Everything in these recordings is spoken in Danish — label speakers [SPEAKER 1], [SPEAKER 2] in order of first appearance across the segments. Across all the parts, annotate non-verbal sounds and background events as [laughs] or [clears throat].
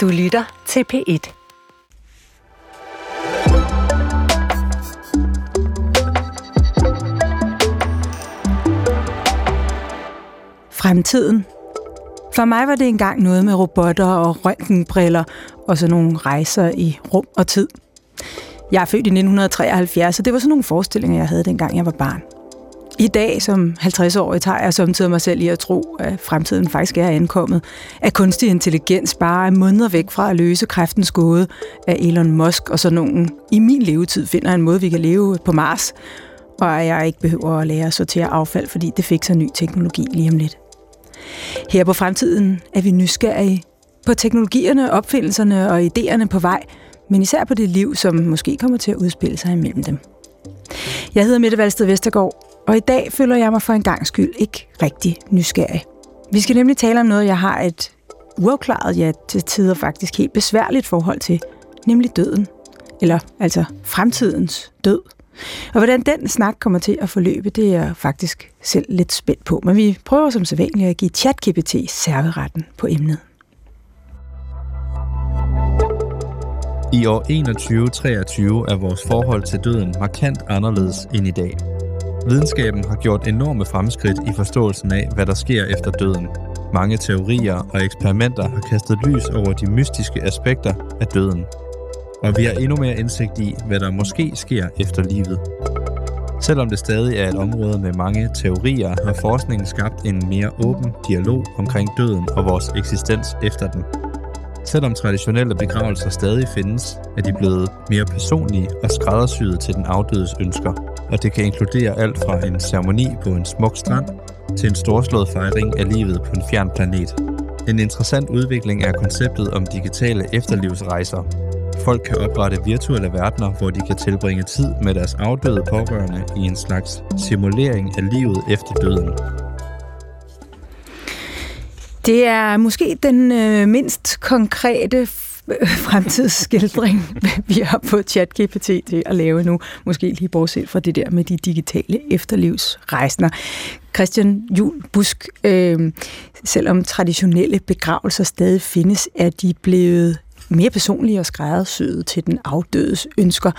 [SPEAKER 1] Du lytter til P1. Fremtiden. For mig var det engang noget med robotter og røntgenbriller og sådan nogle rejser i rum og tid. Jeg er født i 1973, så det var sådan nogle forestillinger, jeg havde dengang jeg var barn. I dag som 50-årig tager jeg samtidig mig selv i at tro, at fremtiden faktisk er ankommet. At kunstig intelligens bare er måneder væk fra at løse kræftens gåde, at Elon Musk og sådan nogen i min levetid finder en måde, vi kan leve på Mars, og at jeg ikke behøver at lære at sortere affald, fordi det fik så ny teknologi lige om lidt. Her på fremtiden er vi nysgerrige på teknologierne, opfindelserne og idéerne på vej, men især på det liv, som måske kommer til at udspille sig imellem dem. Jeg hedder Mette Valsted Vestergaard, og i dag føler jeg mig for en gang skyld ikke rigtig nysgerrig. Vi skal nemlig tale om noget, jeg har et uafklaret, ja til tider faktisk helt besværligt forhold til, nemlig døden. Eller altså fremtidens død. Og hvordan den snak kommer til at forløbe, det er jeg faktisk selv lidt spændt på. Men vi prøver som sædvanligt at give ChatGPT serveretten på emnet.
[SPEAKER 2] I år 2123 er vores forhold til døden markant anderledes end i dag. Videnskaben har gjort enorme fremskridt i forståelsen af, hvad der sker efter døden. Mange teorier og eksperimenter har kastet lys over de mystiske aspekter af døden. Og vi har endnu mere indsigt i, hvad der måske sker efter livet. Selvom det stadig er et område med mange teorier, har forskningen skabt en mere åben dialog omkring døden og vores eksistens efter den. Selvom traditionelle begravelser stadig findes, er de blevet mere personlige og skræddersyede til den afdødes ønsker. Og det kan inkludere alt fra en ceremoni på en smuk strand til en storslået fejring af livet på en fjern planet. En interessant udvikling er konceptet om digitale efterlivsrejser. Folk kan oprette virtuelle verdener, hvor de kan tilbringe tid med deres afdøde pårørende i en slags simulering af livet efter døden.
[SPEAKER 1] Det er måske den øh, mindst konkrete [laughs] fremtidsskildring, [laughs] vi har på ChatGPT til at lave nu. Måske lige bortset fra det der med de digitale efterlivsrejsner. Christian Jul Busk, øh, selvom traditionelle begravelser stadig findes, er de blevet mere personlige og skræddersyede til den afdødes ønsker.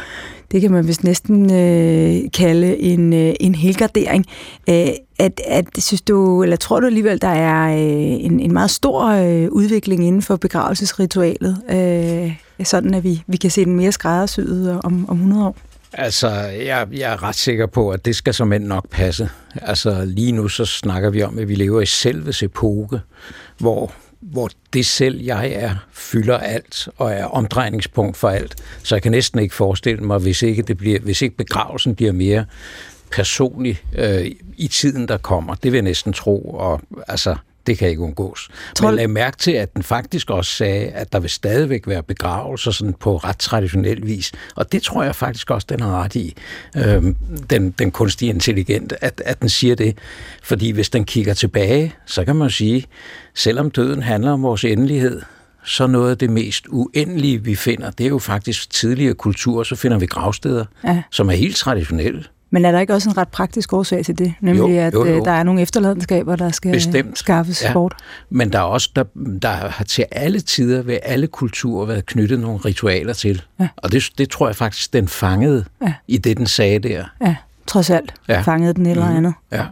[SPEAKER 1] Det kan man vist næsten øh, kalde en, øh, en helgardering. Øh, at, at, synes du, eller tror du alligevel, der er øh, en, en meget stor øh, udvikling inden for begravelsesritualet, øh, sådan at vi, vi kan se den mere skræddersyet om, om 100 år?
[SPEAKER 3] Altså, jeg, jeg er ret sikker på, at det skal som end nok passe. Altså, lige nu så snakker vi om, at vi lever i selves epoke, hvor hvor det selv, jeg er, fylder alt og er omdrejningspunkt for alt. Så jeg kan næsten ikke forestille mig, hvis ikke, det bliver, hvis ikke begravelsen bliver mere personlig øh, i tiden, der kommer. Det vil jeg næsten tro. Og altså, det kan ikke undgås. Tror... Men lag mærke til, at den faktisk også sagde, at der vil stadigvæk være begravelser sådan på ret traditionel vis. Og det tror jeg faktisk også, den har ret i, øhm, den, den kunstige intelligent, at, at den siger det. Fordi hvis den kigger tilbage, så kan man sige, selvom døden handler om vores endelighed, så noget af det mest uendelige, vi finder, det er jo faktisk tidligere kultur, så finder vi gravsteder, ja. som er helt traditionelle.
[SPEAKER 1] Men er der ikke også en ret praktisk årsag til det? Nemlig, jo, at jo, jo. Øh, der er nogle efterladenskaber, der skal Bestemt. skaffes ja. bort?
[SPEAKER 3] Men der er også, der, der har til alle tider ved alle kulturer været knyttet nogle ritualer til. Ja. Og det, det tror jeg faktisk, den fangede ja. i det, den sagde der.
[SPEAKER 1] Ja, trods alt ja. fangede den eller mm. andet. Ja.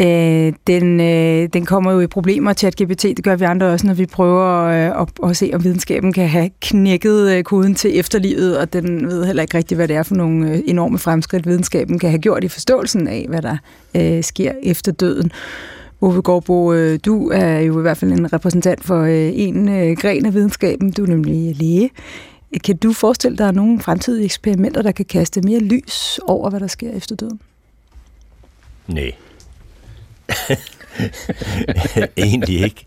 [SPEAKER 1] Øh, den, øh, den kommer jo i problemer til at GPT, det gør vi andre også, når vi prøver øh, at, at se, om videnskaben kan have knækket øh, koden til efterlivet, og den ved heller ikke rigtigt, hvad det er for nogle øh, enorme fremskridt, videnskaben kan have gjort i forståelsen af, hvad der øh, sker efter døden. Ove Gårdbo, øh, du er jo i hvert fald en repræsentant for øh, en øh, gren af videnskaben, du er nemlig læge. Kan du forestille dig nogle fremtidige eksperimenter, der kan kaste mere lys over, hvad der sker efter døden?
[SPEAKER 4] Nej. [laughs] Egentlig ikke.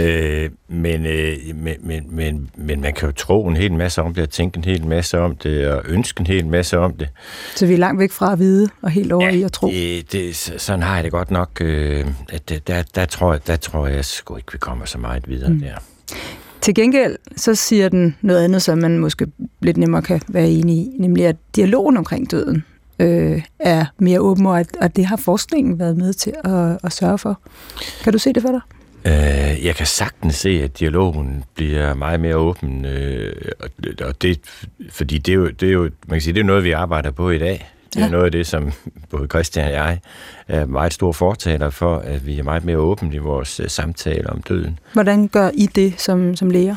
[SPEAKER 4] Øh, men, øh, men, men, men, men man kan jo tro en hel masse om det, og tænke en hel masse om det, og ønske en hel masse om det.
[SPEAKER 1] Så vi er langt væk fra at vide, og helt over ja, i at tro?
[SPEAKER 4] Det, det, sådan har jeg det godt nok. Øh, at der, der, tror jeg, der tror jeg sgu ikke, vi kommer så meget videre mm. der.
[SPEAKER 1] Til gengæld så siger den noget andet, som man måske lidt nemmere kan være enig i, nemlig at dialogen omkring døden øh, er mere åben, og at, at det har forskningen været med til at, at sørge for. Kan du se det for dig?
[SPEAKER 4] Øh, jeg kan sagtens se, at dialogen bliver meget mere åben, øh, og det, fordi det er, jo, det er jo, man kan sige, det er noget, vi arbejder på i dag. Det er ja. noget af det, som både Christian og jeg er meget store fortaler for, at vi er meget mere åbne i vores uh, samtale om døden.
[SPEAKER 1] Hvordan gør I det som, som læger?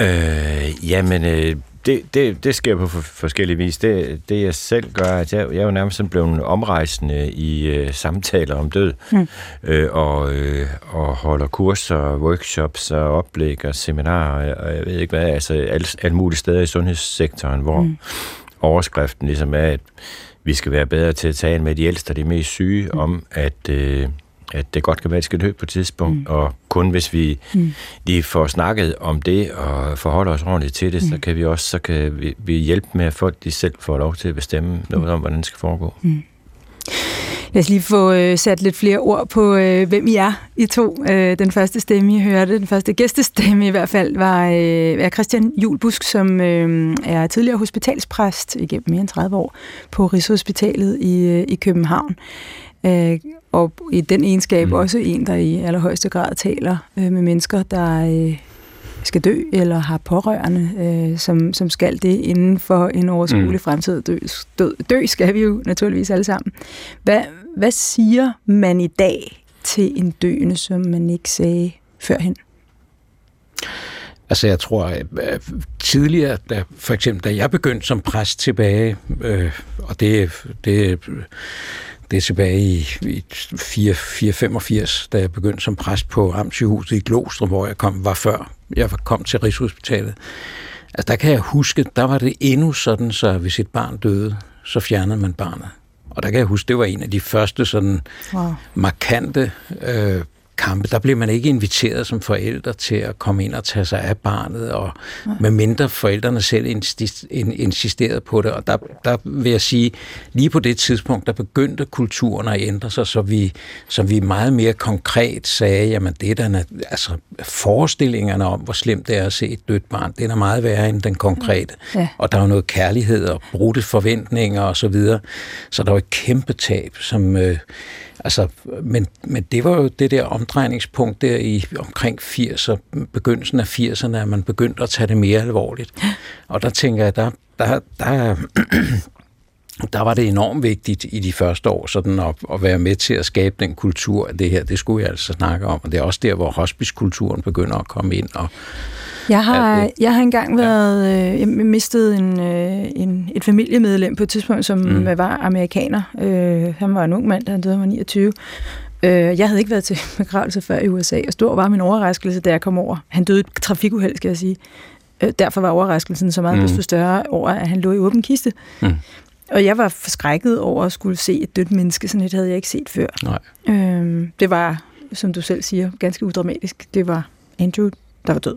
[SPEAKER 4] Øh, jamen, øh, det, det, det sker på for, forskellige vis. Det, det jeg selv gør, at jeg, jeg er jo nærmest sådan blevet omrejsende i øh, samtaler om død, mm. øh, og, øh, og holder kurser, workshops og oplæg og seminarer, og jeg ved ikke hvad, altså alle, alle mulige steder i sundhedssektoren, hvor mm. overskriften ligesom er, at vi skal være bedre til at tale med de ældste og de mest syge mm. om, at... Øh, at det godt kan være, at det skal dø på et tidspunkt, mm. og kun hvis vi mm. lige får snakket om det og forholder os ordentligt til det, mm. så kan vi også så kan vi, vi hjælpe med, at folk de selv får lov til at bestemme noget om, hvordan det skal foregå. Mm.
[SPEAKER 1] Lad os lige få øh, sat lidt flere ord på, øh, hvem I er, I to. Øh, den første stemme, I hørte, den første gæstestemme i hvert fald, var øh, Christian Julbusk, som øh, er tidligere hospitalspræst igennem mere end 30 år på Rigshospitalet i, øh, i København. Øh, og i den egenskab mm. også en, der i allerhøjeste grad taler øh, med mennesker, der øh, skal dø eller har pårørende, øh, som, som skal det inden for en overskuelig mm. fremtid. Dø, dø, dø skal vi jo naturligvis alle sammen. Hvad, hvad siger man i dag til en døende, som man ikke sagde førhen?
[SPEAKER 3] Altså jeg tror, at tidligere, da, for eksempel da jeg begyndte som præst tilbage, øh, og det, det det er tilbage i, i 485, da jeg begyndte som præst på Amtssygehuset i Glostrup, hvor jeg kom, var før jeg kom til Rigshospitalet. Altså der kan jeg huske, der var det endnu sådan, så hvis et barn døde, så fjernede man barnet. Og der kan jeg huske, det var en af de første sådan wow. markante øh, kampe, der blev man ikke inviteret som forældre til at komme ind og tage sig af barnet, og med mindre forældrene selv insisterede på det. Og der, der vil jeg sige, lige på det tidspunkt, der begyndte kulturen at ændre sig, så vi, så vi meget mere konkret sagde, jamen det der, altså forestillingerne om, hvor slemt det er at se et dødt barn, det er meget værre end den konkrete. Ja. Og der er jo noget kærlighed og brudte forventninger og så videre. Så der var et kæmpe tab, som... Øh, Altså, men, men det var jo det der omdrejningspunkt der i omkring 80'er, begyndelsen af 80'erne, at man begyndte at tage det mere alvorligt. Og der tænker jeg, der, der, der, [clears throat] der var det enormt vigtigt i de første år sådan at, at være med til at skabe den kultur af det her. Det skulle jeg altså snakke om, og det er også der, hvor hospicekulturen begynder at komme ind og
[SPEAKER 1] jeg har, jeg har engang været, øh, jeg mistede en, øh, en, et familiemedlem på et tidspunkt, som mm. var amerikaner. Øh, han var en ung mand, han døde, han var 29. Øh, jeg havde ikke været til [laughs] begravelse før i USA, og stor var min overraskelse, da jeg kom over. Han døde i et trafikuheld, skal jeg sige. Øh, derfor var overraskelsen så meget mm. desto større over, at han lå i åben kiste. Mm. Og jeg var forskrækket over at skulle se et dødt menneske, sådan et havde jeg ikke set før. Nej. Øh, det var, som du selv siger, ganske udramatisk. Det var Andrew, der var død.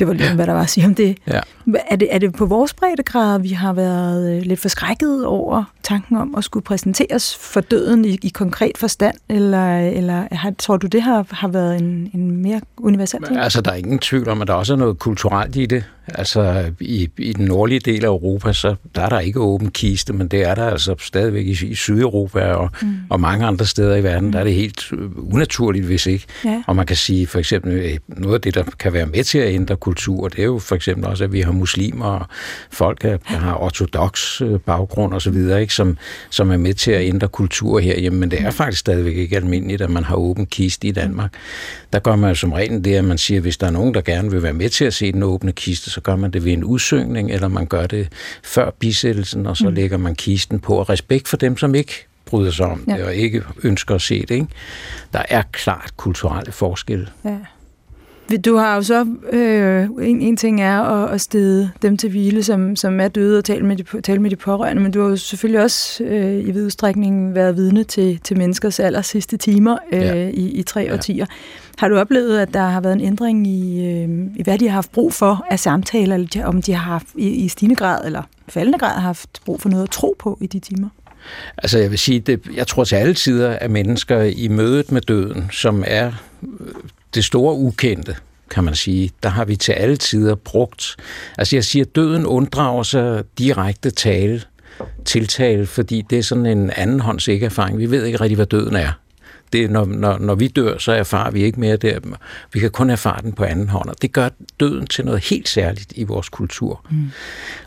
[SPEAKER 1] Det var lige, ja. hvad der var at sige om det. Ja. Er det. Er det på vores breddegrad, vi har været øh, lidt forskrækket over tanken om at skulle præsenteres for døden i, i konkret forstand, eller, eller har, tror du, det har, har været en, en mere universel ting?
[SPEAKER 3] Altså, der er ingen tvivl om, at der også er noget kulturelt i det. Altså, i, i den nordlige del af Europa, så der er der ikke åben kiste, men det er der altså stadigvæk i, i Sydeuropa og, mm. og mange andre steder i verden, mm. der er det helt øh, unaturligt, hvis ikke. Ja. Og man kan sige, for eksempel, øh, noget af det, der kan være med til at ændre kultur, det er jo for eksempel også, at vi har muslimer og folk, der har ortodox øh, baggrund osv., ikke, som, som er med til at ændre kultur herhjemme, men det er faktisk stadigvæk ikke almindeligt, at man har åben kiste i Danmark. Der gør man jo som regel det, at man siger, at hvis der er nogen, der gerne vil være med til at se den åbne kiste, så gør man det ved en udsøgning, eller man gør det før bisættelsen, og så mm. lægger man kisten på. Og respekt for dem, som ikke bryder sig om ja. det, og ikke ønsker at se det. Ikke? Der er klart kulturelle forskelle. Ja.
[SPEAKER 1] Du har jo så, øh, en, en ting er at, at stede dem til hvile, som, som er døde og tale med, de, tale med de pårørende, men du har jo selvfølgelig også øh, i vid udstrækning været vidne til, til menneskers aller sidste timer øh, ja. i, i tre ja. årtier. Har du oplevet, at der har været en ændring i, øh, i hvad de har haft brug for af samtaler, eller om de har haft i, i stigende grad eller faldende grad har haft brug for noget at tro på i de timer?
[SPEAKER 3] Altså jeg vil sige, det, jeg tror til alle tider, at mennesker i mødet med døden, som er det store ukendte, kan man sige, der har vi til alle tider brugt. Altså jeg siger, døden unddrager sig direkte tale, tiltale, fordi det er sådan en anden hånds ikke erfaring. Vi ved ikke rigtig, hvad døden er. det, når, når, når vi dør, så erfarer vi ikke mere der. Vi kan kun erfare den på anden hånd, og det gør døden til noget helt særligt i vores kultur. Mm.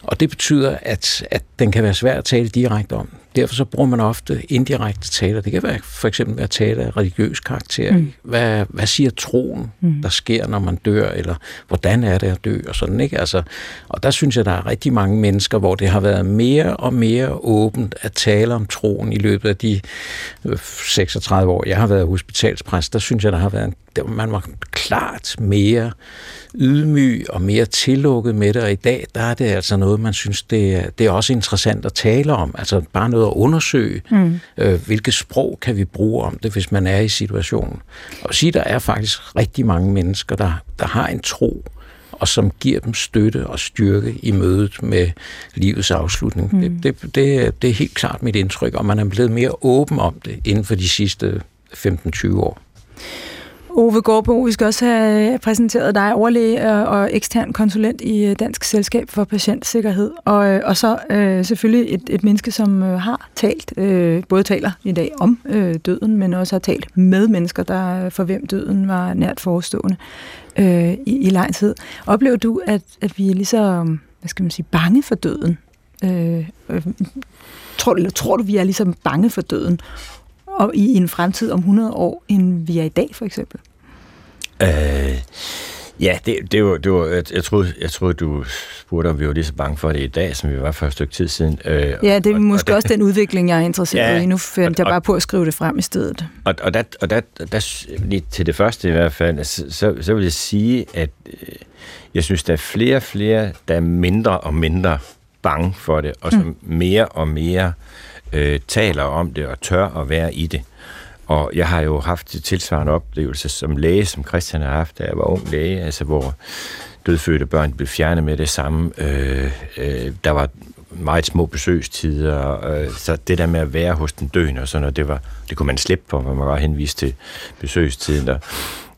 [SPEAKER 3] Og det betyder, at, at den kan være svær at tale direkte om. Derfor så bruger man ofte indirekte taler. Det kan være for eksempel være tale af religiøs karakter. Mm. Hvad, hvad siger troen, mm. der sker, når man dør, eller hvordan er det at dø, og sådan, ikke? Altså, og der synes jeg, der er rigtig mange mennesker, hvor det har været mere og mere åbent at tale om troen i løbet af de 36 år, jeg har været hospitalspræst. Der synes jeg, der har været en, der, man var klart mere ydmyg og mere tillukket med det, og i dag, der er det altså noget, man synes, det er, det er også interessant at tale om. Altså bare noget at undersøge, mm. øh, hvilket sprog kan vi bruge om det, hvis man er i situationen. Og sige, der er faktisk rigtig mange mennesker, der, der har en tro, og som giver dem støtte og styrke i mødet med livets afslutning. Mm. Det, det, det, det er helt klart mit indtryk, og man er blevet mere åben om det inden for de sidste 15-20 år.
[SPEAKER 1] Ove Gårdbo, vi skal også have øh, præsenteret dig, overlæge øh, og ekstern konsulent i øh, Dansk Selskab for Patientsikkerhed. Og, og så øh, selvfølgelig et, et menneske, som har talt, øh, både taler i dag om øh, døden, men også har talt med mennesker, der for hvem døden var nært forestående øh, i, i lang tid. Oplever du, at, at vi er lige så, hvad skal man sige, bange for døden? Øh, øh, tror, eller tror du, vi er ligesom bange for døden? Og i en fremtid om 100 år, end vi er i dag, for eksempel?
[SPEAKER 4] Øh, ja, det, det var, det var, jeg, jeg, troede, jeg troede, du spurgte, om vi var lige så bange for det i dag, som vi var for et stykke tid siden.
[SPEAKER 1] Øh, ja, det er og, måske og også den udvikling, jeg er interesseret ja, i. Nu fandt jeg bare på at skrive det frem i stedet.
[SPEAKER 4] Og, og, der, og der, der, lige til det første i hvert fald, så, så, så vil jeg sige, at øh, jeg synes, der er flere og flere, der er mindre og mindre bange for det, og som mm. mere og mere øh, øh, taler om det og tør at være i det. Og jeg har jo haft tilsvarende oplevelse som læge, som Christian har haft, da jeg var ung læge, altså hvor dødfødte børn blev fjernet med det samme. Øh, øh, der var meget små besøgstider, øh, så det der med at være hos den døende og sådan noget, det, var, det kunne man slippe på, hvor man var henvist til besøgstiden. Der.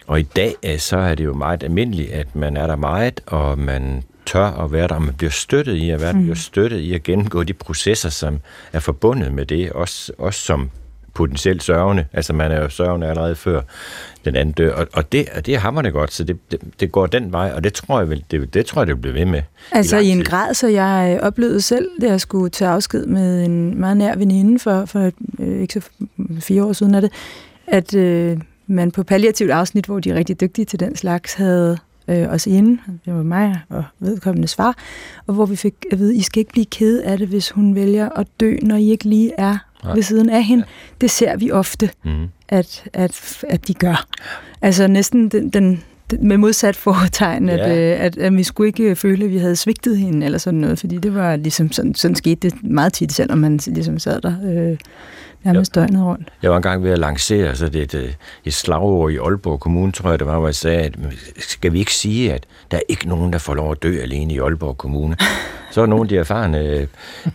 [SPEAKER 4] Og i dag, øh, så er det jo meget almindeligt, at man er der meget, og man tør at være der, og man bliver støttet i at være der, mm. bliver støttet i at gennemgå de processer, som er forbundet med det, også, også som potentielt sørgende. Altså man er jo sørgende allerede før den anden dør, og, og det, og det er hammerne godt, så det, det, det går den vej, og det tror jeg vel, det, det tror jeg, det bliver ved med.
[SPEAKER 1] Altså
[SPEAKER 4] i,
[SPEAKER 1] i en grad, så jeg oplevede selv, da jeg skulle tage afsked med en meget nær veninde for, for øh, ikke så fire år siden af det, at øh, man på palliativt afsnit, hvor de er rigtig dygtige til den slags, havde øh, os inde, det var mig og vedkommendes far, og hvor vi fik at vide, I skal ikke blive ked af det, hvis hun vælger at dø, når I ikke lige er Nej. ved siden af hende. Ja. Det ser vi ofte, mm. at, at, at de gør. Altså næsten den, den, med modsat foretegn, at, ja. at, at, at vi skulle ikke føle, at vi havde svigtet hende, eller sådan noget, fordi det var ligesom, sådan, sådan skete det meget tit, selvom man ligesom sad der øh, nærmest døgnet rundt.
[SPEAKER 4] Jeg var engang ved at lancere så det et, øh, et slagord i Aalborg Kommune, tror jeg det var, hvor jeg sagde, at skal vi ikke sige, at der er ikke nogen, der får lov at dø alene i Aalborg Kommune. Så er nogle af de erfarne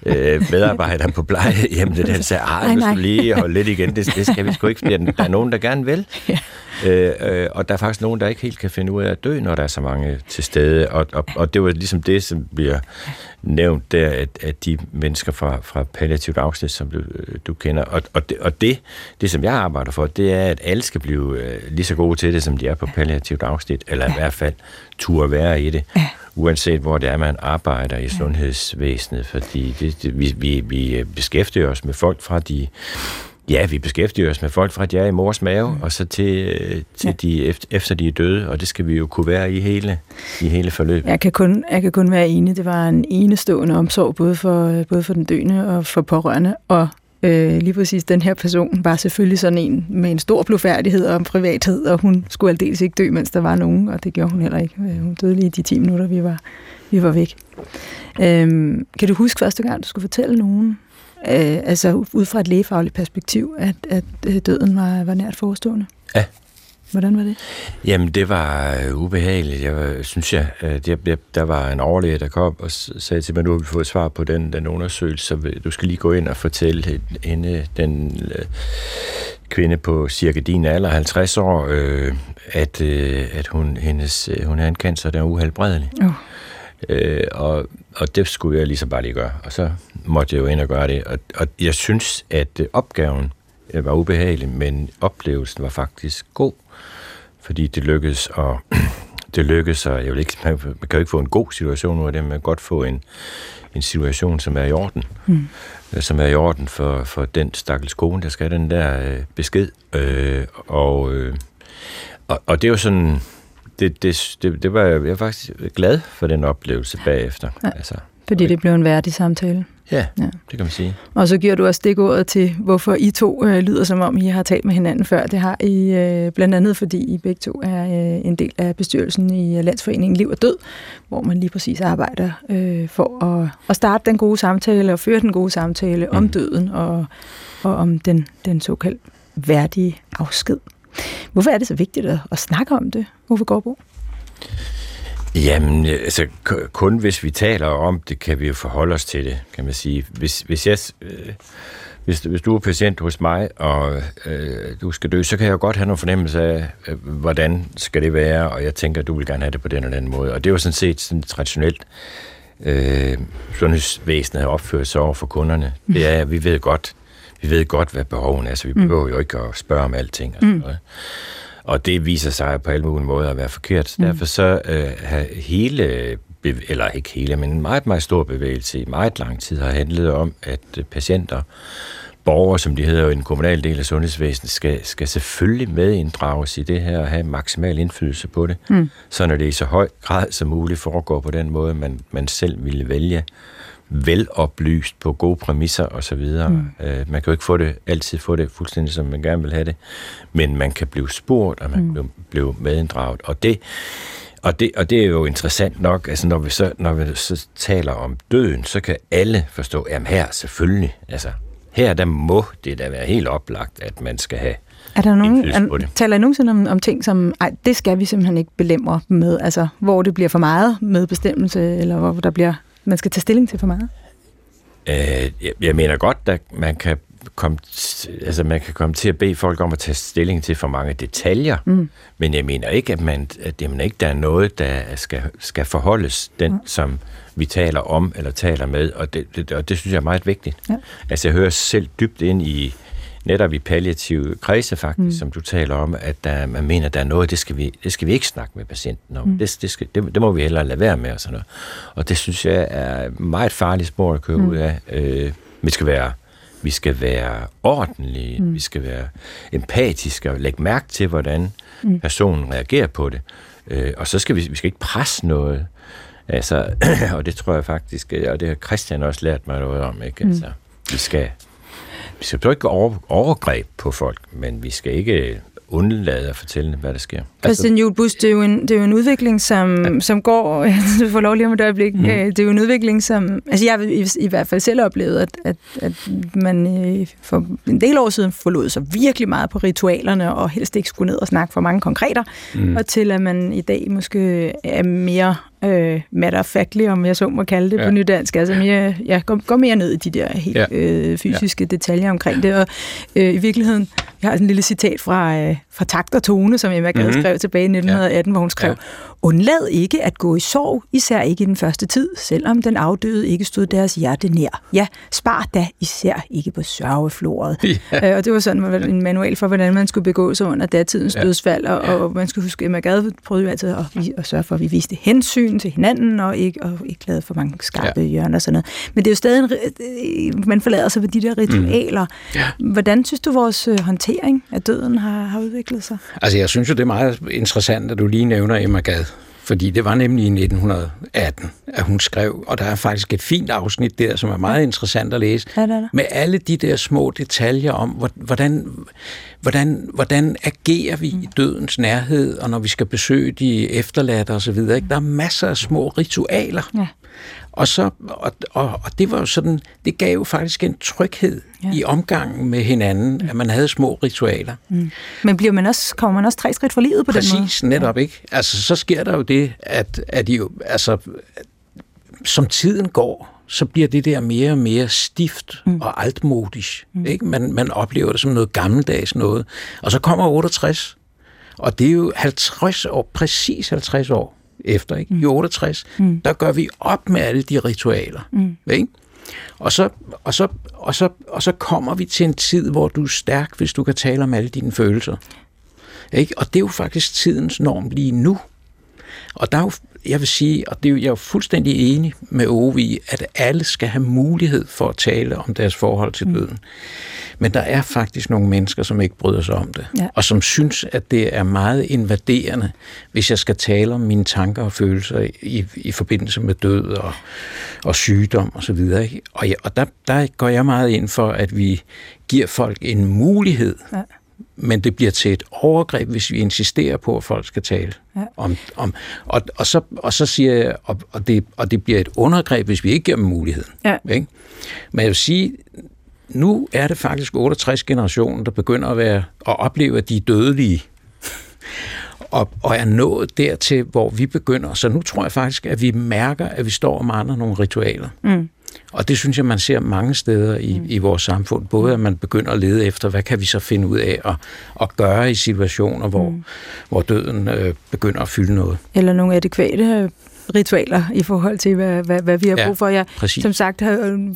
[SPEAKER 4] øh, medarbejdere på plejehjem, der sagde, at nu skal lige holde lidt igen, det, det skal vi sgu ikke, der er nogen, der gerne vil. Ja. Øh, øh, og der er faktisk nogen, der ikke helt kan finde ud af at dø, når der er så mange til stede. Og, og, og det var ligesom det, som bliver nævnt der, at, at de mennesker fra, fra palliativt afsnit, som du, du kender. Og, og, det, og det, det, som jeg arbejder for, det er, at alle skal blive øh, lige så gode til det, som de er på palliativt afsnit, eller i hvert fald turde være i det. uanset hvor det er, man arbejder i sundhedsvæsenet, fordi det, det, vi, vi, vi beskæftiger os med folk fra de Ja, vi beskæftiger os med folk fra, at jeg er i mors mave, mm. og så til, øh, til ja. de, efter, de er døde, og det skal vi jo kunne være i hele, i hele forløbet.
[SPEAKER 1] Jeg kan, kun, jeg kan kun være enig. Det var en enestående omsorg, både for, både for den døende og for pårørende, og øh, lige præcis den her person var selvfølgelig sådan en med en stor blufærdighed og en privathed, og hun skulle aldeles ikke dø, mens der var nogen, og det gjorde hun heller ikke. Øh, hun døde lige de 10 minutter, vi var, vi var væk. Øhm, kan du huske første gang, du skulle fortælle nogen øh, altså ud fra et lægefagligt perspektiv, at, at øh, døden var, var nært forestående?
[SPEAKER 4] Ja.
[SPEAKER 1] Hvordan var det?
[SPEAKER 4] Jamen, det var øh, ubehageligt. Jeg synes jeg, jeg, jeg, der var en overlæge, der kom og sagde til mig, nu har vi fået svar på den, den undersøgelse, så du skal lige gå ind og fortælle hende, den øh, kvinde på cirka din alder, 50 år, øh, at, øh, at hun, hendes, øh, hun har en cancer, der er uhelbredelig. Oh. Øh, og, og det skulle jeg ligesom bare lige gøre. Og så måtte jeg jo ind og gøre det. Og, og jeg synes, at opgaven øh, var ubehagelig, men oplevelsen var faktisk god, fordi det lykkedes at [clears throat] det lykkedes, og jeg vil ikke, man, man kan jo ikke få en god situation ud af det, men man kan godt få en, en situation, som er i orden. Mm. Som er i orden for, for den stakkels kone, der skal have den der øh, besked. Øh, og, øh, og, og det er jo sådan, det, det, det, det var jeg, var faktisk glad for den oplevelse bagefter.
[SPEAKER 1] Ja, altså, fordi det blev en værdig samtale.
[SPEAKER 4] Ja, ja, det kan man sige.
[SPEAKER 1] Og så giver du også stikordet til, hvorfor I to øh, lyder som om, I har talt med hinanden før. Det har I øh, blandt andet, fordi I begge to er øh, en del af bestyrelsen i Landsforeningen Liv og Død, hvor man lige præcis arbejder øh, for at, at starte den gode samtale og føre den gode samtale mm. om døden og, og om den, den såkaldt værdige afsked. Hvorfor er det så vigtigt at, at snakke om det, Uffe Gårdbo?
[SPEAKER 4] Jamen, altså kun hvis vi taler om det, kan vi jo forholde os til det, kan man sige. Hvis, hvis, jeg, øh, hvis, hvis du er patient hos mig, og øh, du skal dø, så kan jeg jo godt have nogle fornemmelse af, øh, hvordan skal det være, og jeg tænker, at du vil gerne have det på den eller anden måde. Og det er jo sådan set sådan traditionelt, øh, sundhedsvæsenet har opført sig over for kunderne. Det er, at vi ved godt, vi ved godt, hvad behoven er, så vi mm. behøver jo ikke at spørge om alting. Og sådan mm. noget. Og det viser sig på alle mulige måder at være forkert. Mm. Derfor så øh, har hele, eller ikke hele, men en meget, meget stor bevægelse i meget lang tid har handlet om, at øh, patienter, borgere, som de hedder i den kommunale del af sundhedsvæsenet, skal, skal selvfølgelig medinddrages i det her og have maksimal indflydelse på det, mm. så når det i så høj grad som muligt foregår på den måde, man, man selv ville vælge veloplyst på gode præmisser og så videre. Mm. Øh, man kan jo ikke få det, altid få det fuldstændig, som man gerne vil have det, men man kan blive spurgt, og man mm. kan blive medinddraget. Og det, og det, og det er jo interessant nok, altså når vi, så, når vi så taler om døden, så kan alle forstå, jamen her selvfølgelig, altså her der må det da være helt oplagt, at man skal have
[SPEAKER 1] er der nogen, er, taler I nogensinde om, om ting, som, ej, det skal vi simpelthen ikke belemre med, altså hvor det bliver for meget med bestemmelse, eller hvor der bliver man skal tage stilling til for meget?
[SPEAKER 4] Øh, jeg, jeg mener godt, at man kan komme, altså man kan komme til at bede folk om at tage stilling til for mange detaljer, mm. men jeg mener ikke, at, man, at jamen ikke, der er noget, der skal, skal forholdes den, mm. som vi taler om eller taler med, og det, det, og det synes jeg er meget vigtigt. Ja. Altså jeg hører selv dybt ind i netop i palliative kredse faktisk, mm. som du taler om, at der, man mener, at der er noget, det skal vi, det skal vi ikke snakke med patienten om. Mm. Det, det, skal, det, det må vi hellere lade være med og sådan noget. Og det synes jeg er meget farligt spor at køre mm. ud af. Øh, vi skal være vi skal være ordentlige, mm. vi skal være empatiske og lægge mærke til, hvordan mm. personen reagerer på det. Øh, og så skal vi, vi skal ikke presse noget. Altså, [clears throat] og det tror jeg faktisk, og det har Christian også lært mig noget om, ikke? Mm. Altså, vi skal vi skal ikke over, overgreb på folk, men vi skal ikke undlade at fortælle, hvad der sker.
[SPEAKER 1] Christian altså, Julbus, det er jo en, det er jo en udvikling, som, ja. som går, [laughs] du får lov lige om et øjeblik, mm. det er jo en udvikling, som, altså jeg har i, i hvert fald selv oplevet, at, at, at man øh, for en del år siden forlod sig virkelig meget på ritualerne, og helst ikke skulle ned og snakke for mange konkreter, mm. og til at man i dag måske er mere øh, matter factly, om jeg så må kalde det ja. på nydansk. Altså mere, ja, gå, gå mere ned i de der helt ja. øh, fysiske ja. detaljer omkring det. Og øh, i virkeligheden, jeg har sådan en lille citat fra, øh, fra Takt og Tone, som Emma Gade mm-hmm. skrev tilbage i 1918, ja. hvor hun skrev, ja. Undlad ikke at gå i sorg, især ikke i den første tid, selvom den afdøde ikke stod deres hjerte nær. Ja, spar da især ikke på sørgefloret. Ja. Øh, og det var sådan en manual for, hvordan man skulle begå sig under datidens ja. dødsfald, og, ja. og man skulle huske, at Gade prøvede jo altid at, at sørge for, at vi viste hensyn til hinanden, og ikke, og ikke lavede for mange skarpe ja. hjørner og sådan noget. Men det er jo stadig, en, man forlader sig ved de der ritualer. Mm. Ja. Hvordan synes du, vores øh, håndtering af døden har, har udviklet sig?
[SPEAKER 3] Altså, jeg synes jo, det er meget interessant, at du lige nævner Emma Gade fordi det var nemlig i 1918, at hun skrev, og der er faktisk et fint afsnit der, som er meget interessant at læse, ja, det er med alle de der små detaljer om, hvordan, hvordan, hvordan agerer vi i dødens nærhed, og når vi skal besøge de efterladte osv. Der er masser af små ritualer. Ja. Og, så, og, og, og det var jo sådan, det gav jo faktisk en tryghed ja. i omgangen med hinanden, mm. at man havde små ritualer. Mm.
[SPEAKER 1] Men bliver man også, kommer man også tre skridt for livet på
[SPEAKER 3] Præcis,
[SPEAKER 1] den måde?
[SPEAKER 3] Præcis, netop ja. ikke. Altså, så sker der jo det, at, at de jo, altså, som tiden går, så bliver det der mere og mere stift mm. og altmodisk. Mm. Ikke? Man, man oplever det som noget gammeldags noget. Og så kommer 68, og det er jo 50 år, præcis 50 år efter, ikke? Mm. i 68, mm. der gør vi op med alle de ritualer. Mm. Ikke? Og så, og, så, og, så, og så kommer vi til en tid, hvor du er stærk, hvis du kan tale om alle dine følelser. Ikke? Og det er jo faktisk tidens norm lige nu. Og der er jo, jeg vil sige, og det er jo, jeg er jo fuldstændig enig med Ove i, at alle skal have mulighed for at tale om deres forhold til døden. Mm. Men der er faktisk nogle mennesker, som ikke bryder sig om det, ja. og som synes, at det er meget invaderende, hvis jeg skal tale om mine tanker og følelser i, i forbindelse med død og, og sygdom osv. Og, og, ja, og der, der går jeg meget ind for, at vi giver folk en mulighed ja men det bliver til et overgreb, hvis vi insisterer på, at folk skal tale ja. om, om og, og, så, og så siger jeg, og, og, det, og det bliver et undergreb, hvis vi ikke giver dem muligheden. Ja. Ikke? Men jeg vil sige, nu er det faktisk 68 generationen, der begynder at være at opleve, at de er dødelige. [laughs] og, og er nået dertil, hvor vi begynder. Så nu tror jeg faktisk, at vi mærker, at vi står og mangler nogle ritualer. Mm. Og det synes jeg, man ser mange steder i, mm. i vores samfund. Både at man begynder at lede efter, hvad kan vi så finde ud af at, at gøre i situationer, hvor, mm. hvor døden øh, begynder at fylde noget.
[SPEAKER 1] Eller nogle adekvate ritualer i forhold til, hvad, hvad, hvad vi har brug for. Jeg,
[SPEAKER 3] præcis.
[SPEAKER 1] som sagt,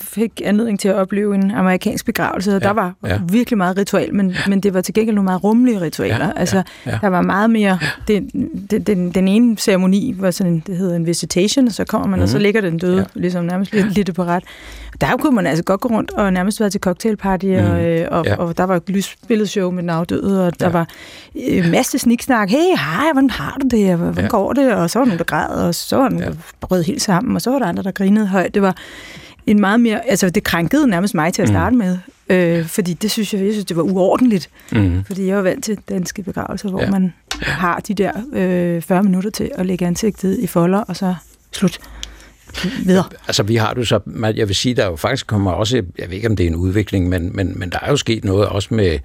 [SPEAKER 1] fik anledning til at opleve en amerikansk begravelse, og ja, der var ja. virkelig meget ritual, men, men det var til gengæld nogle meget rummelige ritualer. Ja, altså, ja, ja. Der var meget mere... Det, det, den, den ene ceremoni var sådan, det hedder en visitation, og så kommer man, mm-hmm. og så mhm. ligger den døde, ja. ligesom nærmest lidt, lidt på ret. Der kunne man altså godt gå rundt og nærmest være til cocktailparty, mm. og, øh, og, ja. og der var et lysbilledshow med den afdøde, og der ja. var øh, masse sniksnak. Hey, hej, hvordan har du det? Hvordan ja. går det? Og så var nogen, der græd, og så var ja. brød helt sammen, og så var der andre, der grinede højt. Det var en meget mere... Altså, det krænkede nærmest mig til at mm. starte mm. med, øh, fordi det synes jeg, jeg synes, det var uordentligt. Mm. Fordi jeg var vant til danske begravelser, hvor ja. man har de der øh, 40 minutter til at lægge ansigtet i folder, og så slut videre?
[SPEAKER 3] Altså, vi har det så, jeg vil sige, der jo faktisk kommer også, jeg ved ikke, om det er en udvikling, men, men, men der er jo sket noget også med,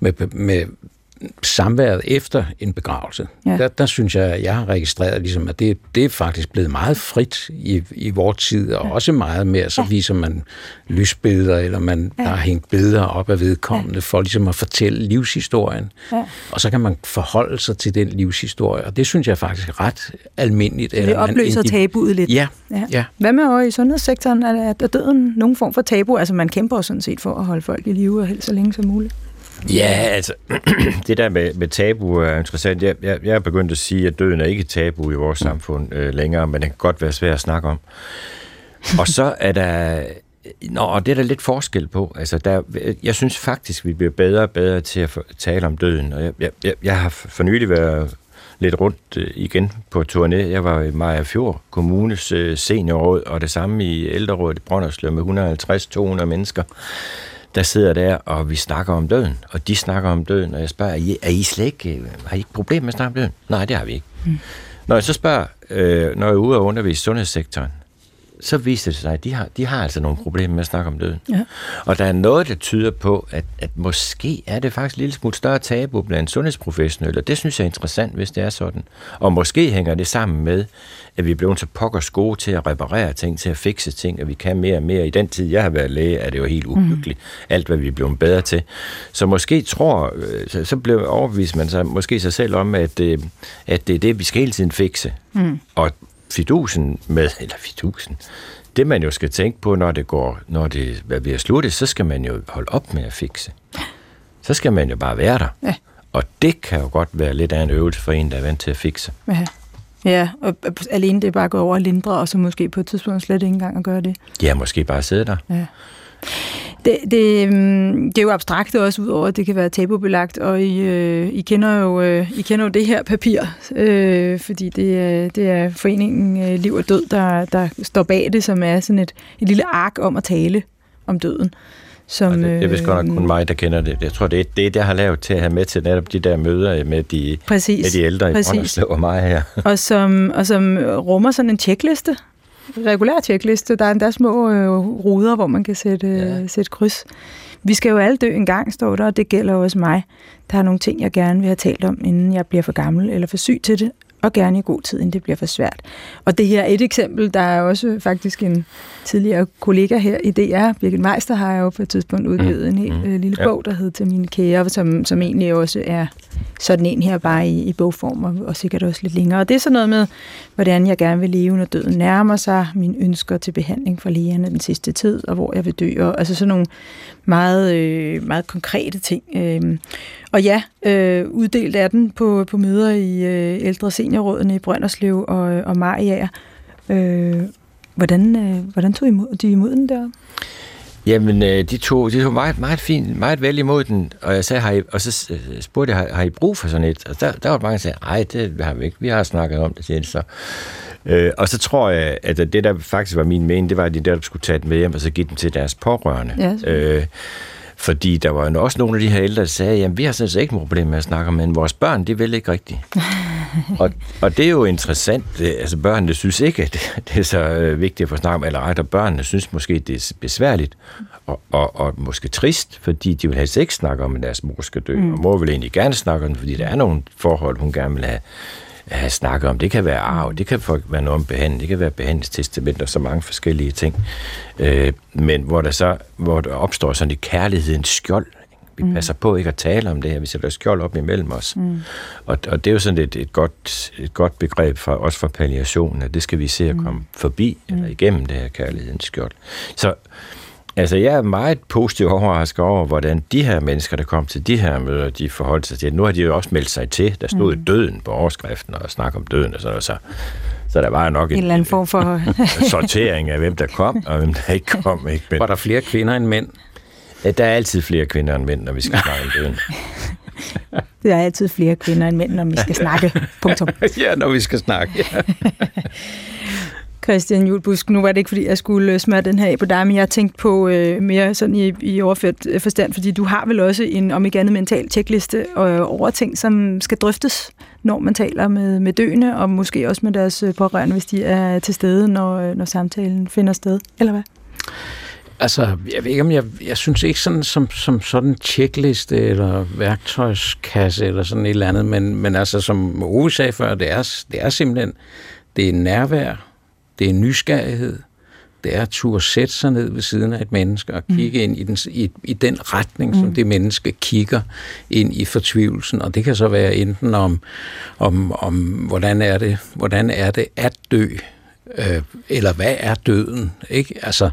[SPEAKER 3] med, med samværet efter en begravelse, ja. der, der synes jeg, jeg har registreret, ligesom, at det, det er faktisk blevet meget frit i, i vores tid, og ja. også meget mere, så ja. viser man lysbilleder, eller man ja. har hængt billeder op af vedkommende, ja. for ligesom at fortælle livshistorien. Ja. Og så kan man forholde sig til den livshistorie, og det synes jeg faktisk er ret almindeligt.
[SPEAKER 1] Det opløser tabuet lidt.
[SPEAKER 3] Ja. ja. ja.
[SPEAKER 1] Hvad med over i sundhedssektoren? Er, er døden nogen form for tabu? Altså man kæmper sådan set for at holde folk i live og helst så længe som muligt.
[SPEAKER 4] Ja, altså, [clears throat] det der med, med tabu er interessant. Jeg, jeg, jeg er begyndt at sige, at døden er ikke tabu i vores samfund øh, længere, men det kan godt være svært at snakke om. Og så er der... Nå, og det er der lidt forskel på. Altså, der, jeg synes faktisk, vi bliver bedre og bedre til at tale om døden. Og jeg, jeg, jeg har for nylig været lidt rundt øh, igen på turné. Jeg var i Maja Fjord Kommunes øh, seniorråd, og det samme i ældrerådet i Brønderslev med 150-200 mennesker der sidder der, og vi snakker om døden, og de snakker om døden, og jeg spørger, er I, er I slet ikke, har I ikke problem med at snakke om døden? Nej, det har vi ikke. Mm. Når jeg så spørger, øh, når jeg er ude og undervise sundhedssektoren, så viser det sig, at de har, de har altså nogle problemer med at snakke om døden. Ja. Og der er noget, der tyder på, at, at måske er det faktisk en lille smule større tabu blandt sundhedsprofessionelle, og det synes jeg er interessant, hvis det er sådan. Og måske hænger det sammen med, at vi er blevet så pokkers gode til at reparere ting, til at fikse ting, og vi kan mere og mere. I den tid, jeg har været læge, er det jo helt uhyggeligt, mm. alt hvad vi er blevet bedre til. Så måske tror, øh, så, så blev overbevist man sig måske sig selv om, at, øh, at det er det, vi skal hele tiden fikse. Mm. Og fidusen med, eller fidusen, det man jo skal tænke på, når det går, når det er ved at slutte, så skal man jo holde op med at fikse. Så skal man jo bare være der. Ja. Og det kan jo godt være lidt af en øvelse for en, der er vant til at fikse.
[SPEAKER 1] Ja. Ja, og alene det er bare at gå over og lindre, og så måske på et tidspunkt slet ikke engang at gøre det.
[SPEAKER 4] Ja, måske bare sidde der.
[SPEAKER 1] Ja. Det, det, øhm, det er jo abstrakt også, udover at det kan være tabubelagt, og I, øh, I, kender, jo, øh, I kender jo det her papir, øh, fordi det er, det er foreningen øh, Liv og Død, der, der står bag det, som er sådan et, et lille ark om at tale om døden.
[SPEAKER 4] Som, det, det er vist godt nok kun mig, der kender det. Jeg tror, det er det, jeg har lavet til at have med til netop de der møder med de, præcis, med de ældre præcis. i Brønderslev og mig her.
[SPEAKER 1] og, som, og som rummer sådan en checkliste, regulær checkliste. Der er endda små øh, ruder, hvor man kan sætte, ja. sætte kryds. Vi skal jo alle dø en gang, står der, og det gælder også mig. Der er nogle ting, jeg gerne vil have talt om, inden jeg bliver for gammel eller for syg til det. Og gerne i god tid, inden det bliver for svært. Og det her er et eksempel, der er også faktisk en tidligere kollega her i DR, Birgit Meister, har jo på et tidspunkt udgivet mm. en helt mm. lille ja. bog, der hedder Til mine kære, som, som egentlig også er sådan en her bare i, i bogform, og, og sikkert også lidt længere. Og det er sådan noget med, hvordan jeg gerne vil leve, når døden nærmer sig, mine ønsker til behandling for lægerne den sidste tid, og hvor jeg vil dø, og altså sådan nogle meget, øh, meget konkrete ting. Øh, og ja, øh, uddelt er den på, på møder i øh, ældre seniorrådene i Brønderslev og, og Mariager. Øh, hvordan, øh, hvordan tog I imod, de imod den der?
[SPEAKER 4] Jamen, øh, de tog, de tog meget, meget fint, meget vel imod den, og jeg sagde, har I, og så øh, spurgte jeg, har, har I brug for sådan et? Og der, der var mange, der sagde, nej, det har vi ikke, vi har snakket om det til så. Øh, og så tror jeg, at det, der faktisk var min mening, det var, at de der skulle tage det med hjem, og så give den til deres pårørende. Ja, øh, fordi der var jo også nogle af de her ældre, der sagde, at vi har sådan set ikke noget problem med at snakke om, men vores børn, de vil ikke rigtigt. [laughs] og, og det er jo interessant. Altså børnene synes ikke, at det er så øh, vigtigt at få snakket om, eller ret, og børnene synes måske, det er besværligt og, og, og måske trist, fordi de vil helst ikke snakke om, at deres mor skal dø. Mm. Og mor vil egentlig gerne snakke om det, fordi der er nogle forhold, hun gerne vil have have snakket om. Det kan være arv, det kan være noget om behandling, det kan være behandlingstestamenter og så mange forskellige ting. Øh, men hvor der så hvor der opstår sådan et kærlighedens skjold. Vi mm. passer på ikke at tale om det her, vi sætter skjold op imellem os. Mm. Og, og det er jo sådan et, et, godt, et godt begreb for, også for palliation, at det skal vi se at mm. komme forbi, mm. eller igennem det her kærlighedens skjold. Så Altså, jeg er meget positiv overrasket over, hvordan de her mennesker, der kom til de her møder, de forholdt sig til. Nu har de jo også meldt sig til. Der stod mm. døden på overskriften og snak om døden og sådan noget. Så, så der var nok
[SPEAKER 1] en, en eller anden form for [laughs]
[SPEAKER 4] sortering af, hvem der kom og hvem der ikke kom. Ikke?
[SPEAKER 3] Men, var der flere kvinder end mænd?
[SPEAKER 4] Ja, der er altid flere kvinder end mænd, når vi skal snakke om døden. [laughs]
[SPEAKER 1] Der er altid flere kvinder end mænd, når vi skal snakke. Punktum. [laughs]
[SPEAKER 3] ja, når vi skal snakke. Ja.
[SPEAKER 1] Christian Julbusk. Nu var det ikke, fordi jeg skulle øh, smøre den her af på dig, men jeg har tænkt på øh, mere sådan i, i overført øh, forstand, fordi du har vel også en, om ikke andet, mental tjekliste øh, over ting, som skal drøftes, når man taler med, med døende, og måske også med deres øh, pårørende, hvis de er til stede, når, når samtalen finder sted, eller hvad?
[SPEAKER 3] Altså, jeg ved ikke, om jeg, jeg synes ikke sådan som, som sådan checkliste eller værktøjskasse eller sådan et eller andet, men, men altså, som Ove sagde før, det er, det er simpelthen, det er nærvær, det er nysgerrighed. Det er at turde sætte sig ned ved siden af et menneske og kigge mm. ind i den, i, i den retning, mm. som det menneske kigger ind i fortvivlelsen. Og det kan så være enten om, om, om hvordan, er det, hvordan er det at dø, øh, eller hvad er døden? Ikke? Altså,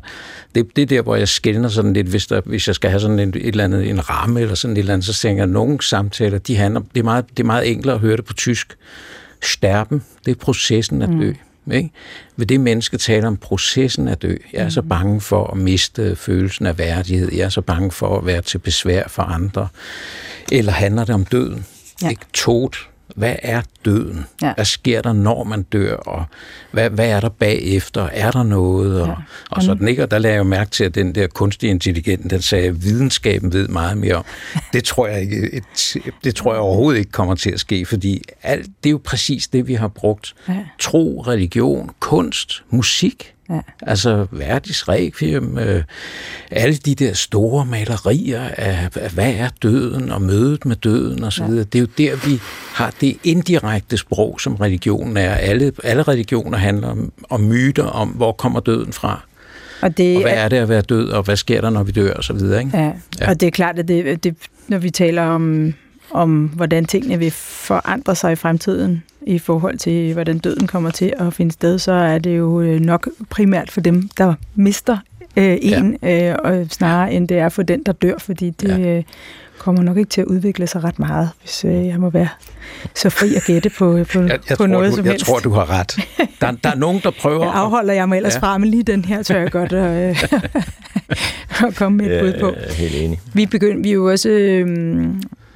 [SPEAKER 3] det, det er der, hvor jeg skældner sådan lidt, hvis, der, hvis jeg skal have sådan et, et eller andet, en ramme eller sådan et eller andet, så tænker jeg, at nogle samtaler, de handler, det er meget, det er meget enklere at høre det på tysk. Sterben, det er processen at dø. Mm. Ikke? Ved det menneske taler om processen at dø. Jeg er så mm. bange for at miste følelsen af værdighed. Jeg er så bange for at være til besvær for andre. Eller handler det om døden? Ja. Ikke? Tot, hvad er døden? Ja. Hvad sker der, når man dør? Og hvad, hvad er der bagefter? Er der noget? Og, ja. og sådan ikke. Og der lagde jeg jo mærke til, at den der kunstige intelligens, den sagde, at videnskaben ved meget mere om. [laughs] Det tror jeg, ikke, et, det tror jeg overhovedet ikke kommer til at ske, fordi alt, det er jo præcis det, vi har brugt. Ja. Tro, religion, kunst, musik, Ja. Altså Verdis Requiem, øh, alle de der store malerier af, af, hvad er døden og mødet med døden osv. Ja. Det er jo der, vi har det indirekte sprog, som religionen er. Alle, alle religioner handler om, om myter om, hvor kommer døden fra. Og, det, og hvad er det at være død, og hvad sker der, når vi dør, og så videre. Ikke?
[SPEAKER 1] Ja. ja, og det er klart, at det, det, når vi taler om, om, hvordan tingene vil forandre sig i fremtiden, i forhold til, hvordan døden kommer til at finde sted, så er det jo øh, nok primært for dem, der mister øh, en, ja. øh, og snarere end det er for den, der dør, fordi det ja. øh, kommer nok ikke til at udvikle sig ret meget, hvis øh, jeg må være så fri at gætte på, øh, på,
[SPEAKER 3] jeg, jeg
[SPEAKER 1] på
[SPEAKER 3] tror,
[SPEAKER 1] noget
[SPEAKER 3] du,
[SPEAKER 1] som
[SPEAKER 3] jeg
[SPEAKER 1] helst.
[SPEAKER 3] Jeg tror, du har ret. Der, der er nogen, der prøver...
[SPEAKER 1] Jeg afholder jeg mig ellers ja. fra, men lige den her tør jeg godt at, øh, [laughs] at komme med et bud på.
[SPEAKER 4] Er helt enig.
[SPEAKER 1] Vi begyndte vi jo også... Øh,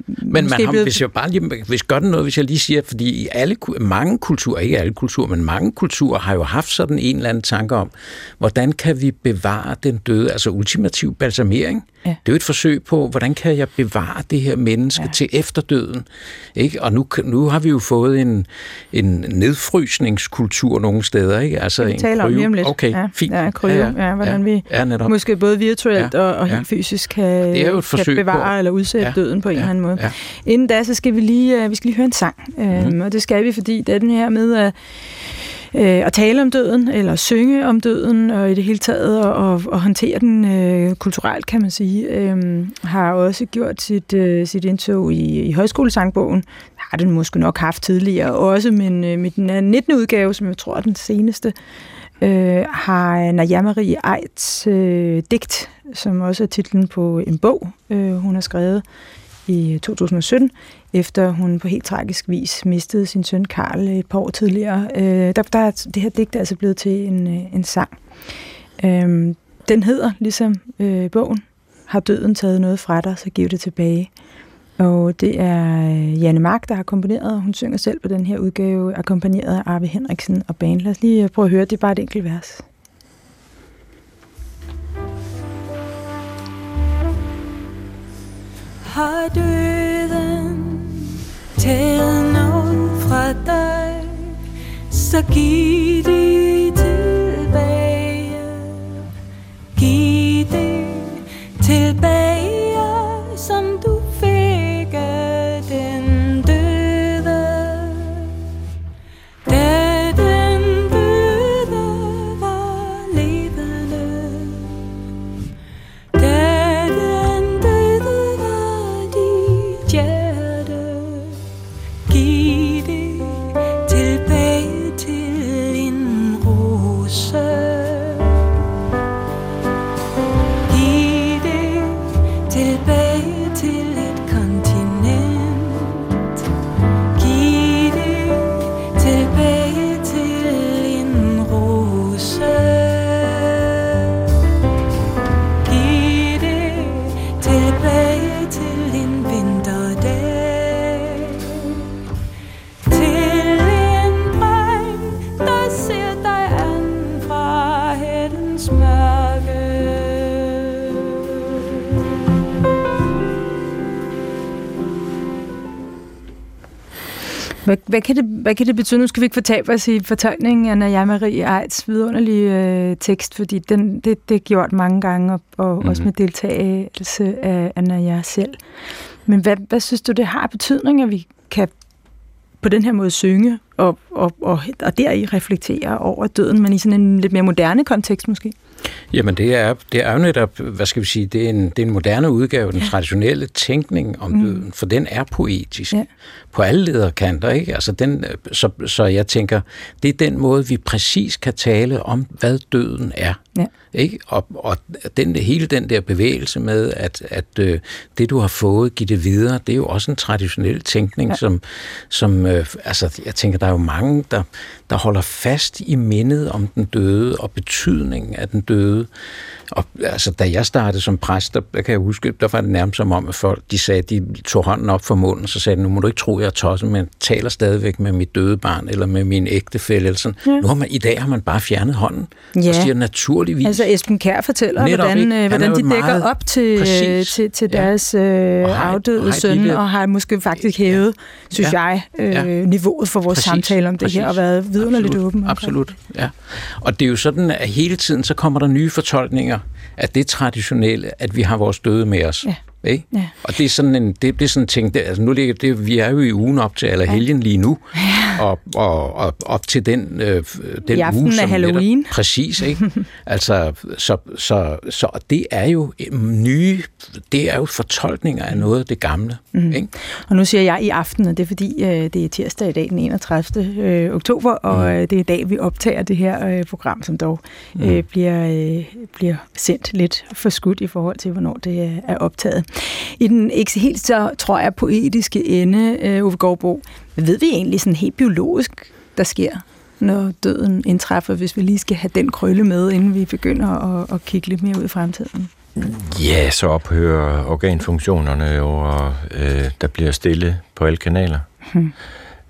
[SPEAKER 3] men man har, hvis jeg bare lige, hvis gør det noget, hvis jeg lige siger, fordi i alle, mange kulturer, ikke alle kulturer, men mange kulturer har jo haft sådan en eller anden tanke om, hvordan kan vi bevare den døde, altså ultimativ balsamering, Ja. Det er jo et forsøg på, hvordan kan jeg bevare det her menneske ja. til efterdøden? Ikke? Og nu, nu har vi jo fået en, en nedfrysningskultur nogle steder. Ikke?
[SPEAKER 1] Altså, vi taler om lidt.
[SPEAKER 3] Okay, ja, fint.
[SPEAKER 1] Ja, kryo, ja, ja, ja, hvordan vi ja, måske både virtuelt ja, og, og helt ja. fysisk kan, det er jo et kan bevare på. eller udsætte ja, døden på en ja, eller anden måde. Ja. Inden da, så skal vi lige, uh, vi skal lige høre en sang. Mm. Um, og det skal vi, fordi det er den her med at øh, at tale om døden, eller synge om døden, og i det hele taget at, og, og håndtere den øh, kulturelt, kan man sige, øh, har også gjort sit, øh, sit indtog i, i højskolesangbogen. Har den måske nok haft tidligere også, men øh, med den 19. udgave, som jeg tror er den seneste, øh, har Naja Marie Eids øh, digt, som også er titlen på en bog, øh, hun har skrevet i øh, 2017, efter hun på helt tragisk vis mistede sin søn Karl et par år tidligere. Øh, der, der er det her digt er altså blevet til en, øh, en sang. Øh, den hedder, ligesom øh, bogen, Har døden taget noget fra dig, så giv det tilbage. Og det er øh, Janne Mark, der har komponeret, og hun synger selv på den her udgave, akkompagneret af Arve Henriksen og band. Lad os lige øh, prøve at høre, det er bare et enkelt vers. Har døden taget nogen fra dig, så giv det Hvad, hvad, kan det, hvad kan det betyde? Nu skal vi ikke fortabe os i fortolkningen af Naja Marie Eids vidunderlige øh, tekst, fordi den, det, det er gjort mange gange, og, og mm-hmm. også med deltagelse af, af Naja selv. Men hvad, hvad synes du, det har betydning, at vi kan på den her måde synge og, og, og, og deri reflektere over døden, men i sådan en lidt mere moderne kontekst måske?
[SPEAKER 3] Jamen det er, det er jo netop, hvad skal vi sige, det er en, det er en moderne udgave den traditionelle tænkning om
[SPEAKER 1] Mm.
[SPEAKER 3] døden, for den er poetisk
[SPEAKER 1] Ja.
[SPEAKER 3] på alle lederkanter. Ikke? Altså den, så, så jeg tænker, det er den måde, vi præcis kan tale om, hvad døden er.
[SPEAKER 1] Ja.
[SPEAKER 3] Ikke? Og, og den, hele den der bevægelse med, at, at øh, det du har fået, giv det videre, det er jo også en traditionel tænkning,
[SPEAKER 1] Ja.
[SPEAKER 3] ja. som, som øh, altså jeg tænker, der er jo mange, der, der holder fast i mindet om den døde og betydningen af den døde. døde. Og altså, da jeg startede som præst, der, der kan jeg huske, der var det nærmest som om, at folk de sagde, de tog hånden op for munden, så sagde de, nu må du ikke tro, jeg er tosset, men jeg taler stadigvæk med mit døde barn, eller med min ægtefælle. Eller sådan.
[SPEAKER 1] Ja.
[SPEAKER 3] Ja. Nu har man, I dag har man bare fjernet hånden,
[SPEAKER 1] Ja.
[SPEAKER 3] og siger naturligvis.
[SPEAKER 1] Altså Esben Kær fortæller,
[SPEAKER 3] Netop,
[SPEAKER 1] hvordan,
[SPEAKER 3] ikke?
[SPEAKER 1] øh, hvordan de dækker op til,
[SPEAKER 3] præcis.
[SPEAKER 1] til, til
[SPEAKER 3] Ja.
[SPEAKER 1] deres øh,
[SPEAKER 3] Og
[SPEAKER 1] afdøde
[SPEAKER 3] og
[SPEAKER 1] søn,
[SPEAKER 3] lille-
[SPEAKER 1] og har måske faktisk hævet, synes
[SPEAKER 3] Ja.
[SPEAKER 1] jeg, øh,
[SPEAKER 3] Ja.
[SPEAKER 1] niveauet for vores
[SPEAKER 3] Præcis.
[SPEAKER 1] samtale om det her, og
[SPEAKER 3] Præcis.
[SPEAKER 1] været vidunderligt
[SPEAKER 3] Absolut.
[SPEAKER 1] åben.
[SPEAKER 3] Absolut, ja. Og det er jo sådan, at hele tiden så kommer der nye fortolkninger at det traditionelle, at vi har vores døde med os.
[SPEAKER 1] Ja.
[SPEAKER 3] Ikke?
[SPEAKER 1] Ja.
[SPEAKER 3] Og det er sådan en, det, det er sådan en ting, det, altså nu ligger det, vi er jo i ugen op til Allerhelgen lige nu, og, og, og op til den, øh, den
[SPEAKER 1] I aften
[SPEAKER 3] uge, som
[SPEAKER 1] Halloween.
[SPEAKER 3] Netop, præcis, ikke? [laughs] altså, så, så, så det er jo nye, det er jo fortolkninger af noget af det gamle. Mm. Ikke?
[SPEAKER 1] Og nu siger jeg i aften, og det er fordi, øh, det er tirsdag i dag, den 31. Øh, oktober, og
[SPEAKER 3] Mm.
[SPEAKER 1] øh, det er i dag, vi optager det her øh, program, som dog øh, bliver, øh, bliver sendt lidt forskudt i forhold til, hvornår det er- er optaget. I den ikke helt så, tror jeg, poetiske ende, øh, Uffe Gårdbo, ved vi egentlig sådan helt biologisk, der sker, når døden indtræffer, hvis vi lige skal have den krølle med, inden vi begynder at, at kigge lidt mere ud i fremtiden?
[SPEAKER 4] Ja, så ophører organfunktionerne jo, og øh, der bliver stille på alle kanaler.
[SPEAKER 1] Hmm.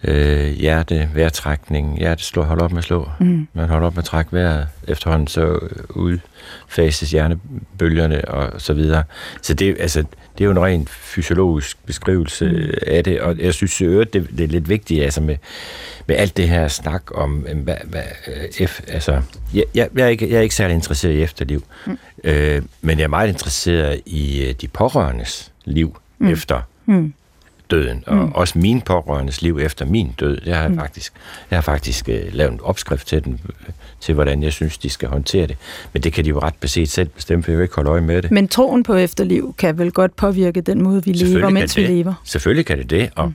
[SPEAKER 4] Øh, hjerte, vejrtrækning, hjerte slå, hold op med at slå. Mm. Man holder op med at trække vejret. Efterhånden så udfases hjernebølgerne og så videre. Så det, altså, det er jo en rent fysiologisk beskrivelse mm. af det, og jeg synes jo, det, det er lidt vigtigt altså med, med alt det her snak om, hvad, hvad, øh, F, altså, jeg, jeg, jeg, er ikke, jeg er ikke særlig interesseret i efterliv, mm. øh, men jeg er meget interesseret i øh, de pårørendes liv mm. efter mm døden, og mm. også min pårørendes liv efter min død. Det har jeg mm. faktisk, jeg har faktisk uh, lavet en opskrift til den, til hvordan jeg synes, de skal håndtere det. Men det kan de jo ret beset selv bestemme, for jeg vil ikke holde øje med det.
[SPEAKER 1] Men troen på efterliv kan vel godt påvirke den måde, vi lever, mens vi lever?
[SPEAKER 4] Selvfølgelig kan det det, og, mm.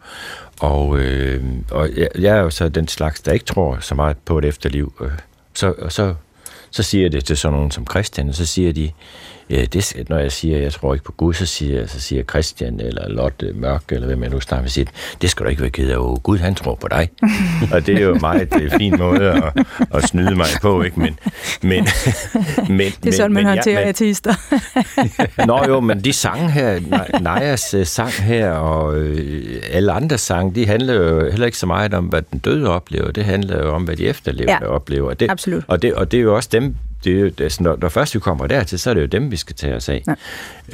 [SPEAKER 4] og, øh, og jeg, jeg er jo så den slags, der ikke tror så meget på et efterliv. Øh, så, og så, så siger jeg det til sådan nogen som Christian, og så siger de, Ja, det, når jeg siger, at jeg tror ikke på Gud, så siger, så siger Christian eller Lotte Mørk, eller hvem jeg nu snakker med, siger, det skal du ikke være ked af. Gud, han tror på dig. [laughs] og det er jo meget det er fin måde at, at snyde mig på, ikke? Men, men,
[SPEAKER 1] men, det er sådan, man håndterer ja, ateister. [laughs]
[SPEAKER 4] Nå jo, men de sange her, Najas øh, sang her, og øh, alle andre sange, de handler jo heller ikke så meget om, hvad den døde oplever. Det handler jo om, hvad de efterlevende ja, oplever. Det,
[SPEAKER 1] absolut.
[SPEAKER 4] Og det, og det er jo også dem, det altså, når, når først vi kommer dertil, så er det jo dem, vi skal tage os af. Ja.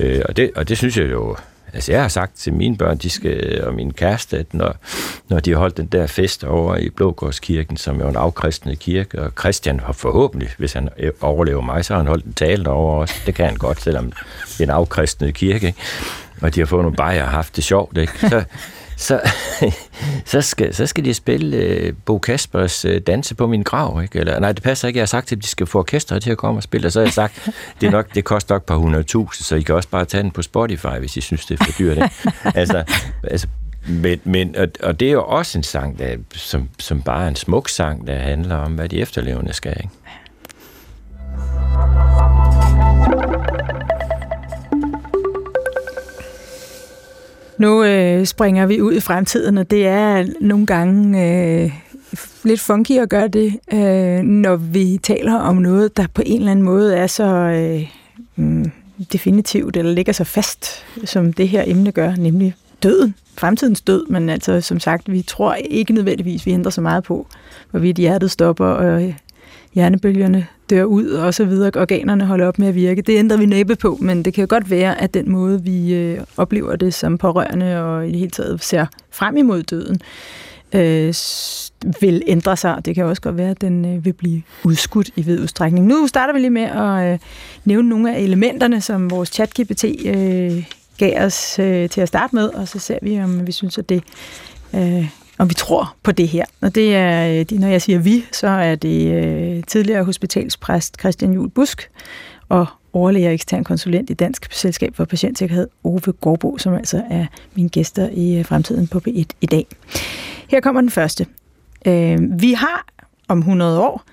[SPEAKER 4] Øh, og, det, og det synes jeg jo, altså jeg har sagt til mine børn, de skal, og min kæreste, at når, når de har holdt den der fest over i Blågårdskirken, som er en afkristnet kirke, og Christian har forhåbentlig, hvis han overlever mig, så har han holdt en tale derovre også. Det kan han godt, selvom det er en afkristnet kirke. Ikke? Og de har fået nogle bajer og haft det sjovt. Ikke? Så, så, [laughs] så, skal, så skal de spille uh, Bo Kaspers uh, Danse på min grav. Ikke? Eller, nej, det passer ikke. Jeg har sagt til dem, at de skal få orkestret til at komme og spille, og så har jeg sagt, [laughs] det, er nok, det koster nok et par hundrede tusind, så I kan også bare tage den på Spotify, hvis I synes, det er for dyrt. Ikke? [laughs] altså, altså, men, men, og, og det er jo også en sang, der, som, som bare er en smuk sang, der handler om, hvad de efterlevende skal. Ikke?
[SPEAKER 1] Nu øh, springer vi ud i fremtiden, og det er nogle gange øh, lidt funky at gøre det, øh, når vi taler om noget, der på en eller anden måde er så øh, mm, definitivt, eller ligger så fast, som det her emne gør, nemlig døden. Fremtidens død, men altså som sagt, vi tror ikke nødvendigvis, vi ændrer så meget på, hvorvidt hjertet stopper, og hjernebølgerne dør ud og så videre, organerne holder op med at virke. Det ændrer vi næppe på, men det kan jo godt være, at den måde, vi øh, oplever det som pårørende og i det hele taget ser frem imod døden, øh, vil ændre sig. Det kan også godt være, at den øh, vil blive udskudt i vid udstrækning. Nu starter vi lige med at øh, nævne nogle af elementerne, som vores chat-GPT øh, gav os øh, til at starte med, og så ser vi, om vi synes, at det øh, om vi tror på det her. Og det er, øh, når jeg siger vi, så er det øh, tidligere hospitalspræst Christian Juhl Busk og overlæger ekstern konsulent i Dansk Selskab for Patientsikkerhed, Ove Gårdbo, som altså er mine gæster i øh, fremtiden på B1 i dag. Her kommer den første. Vi har om 100 år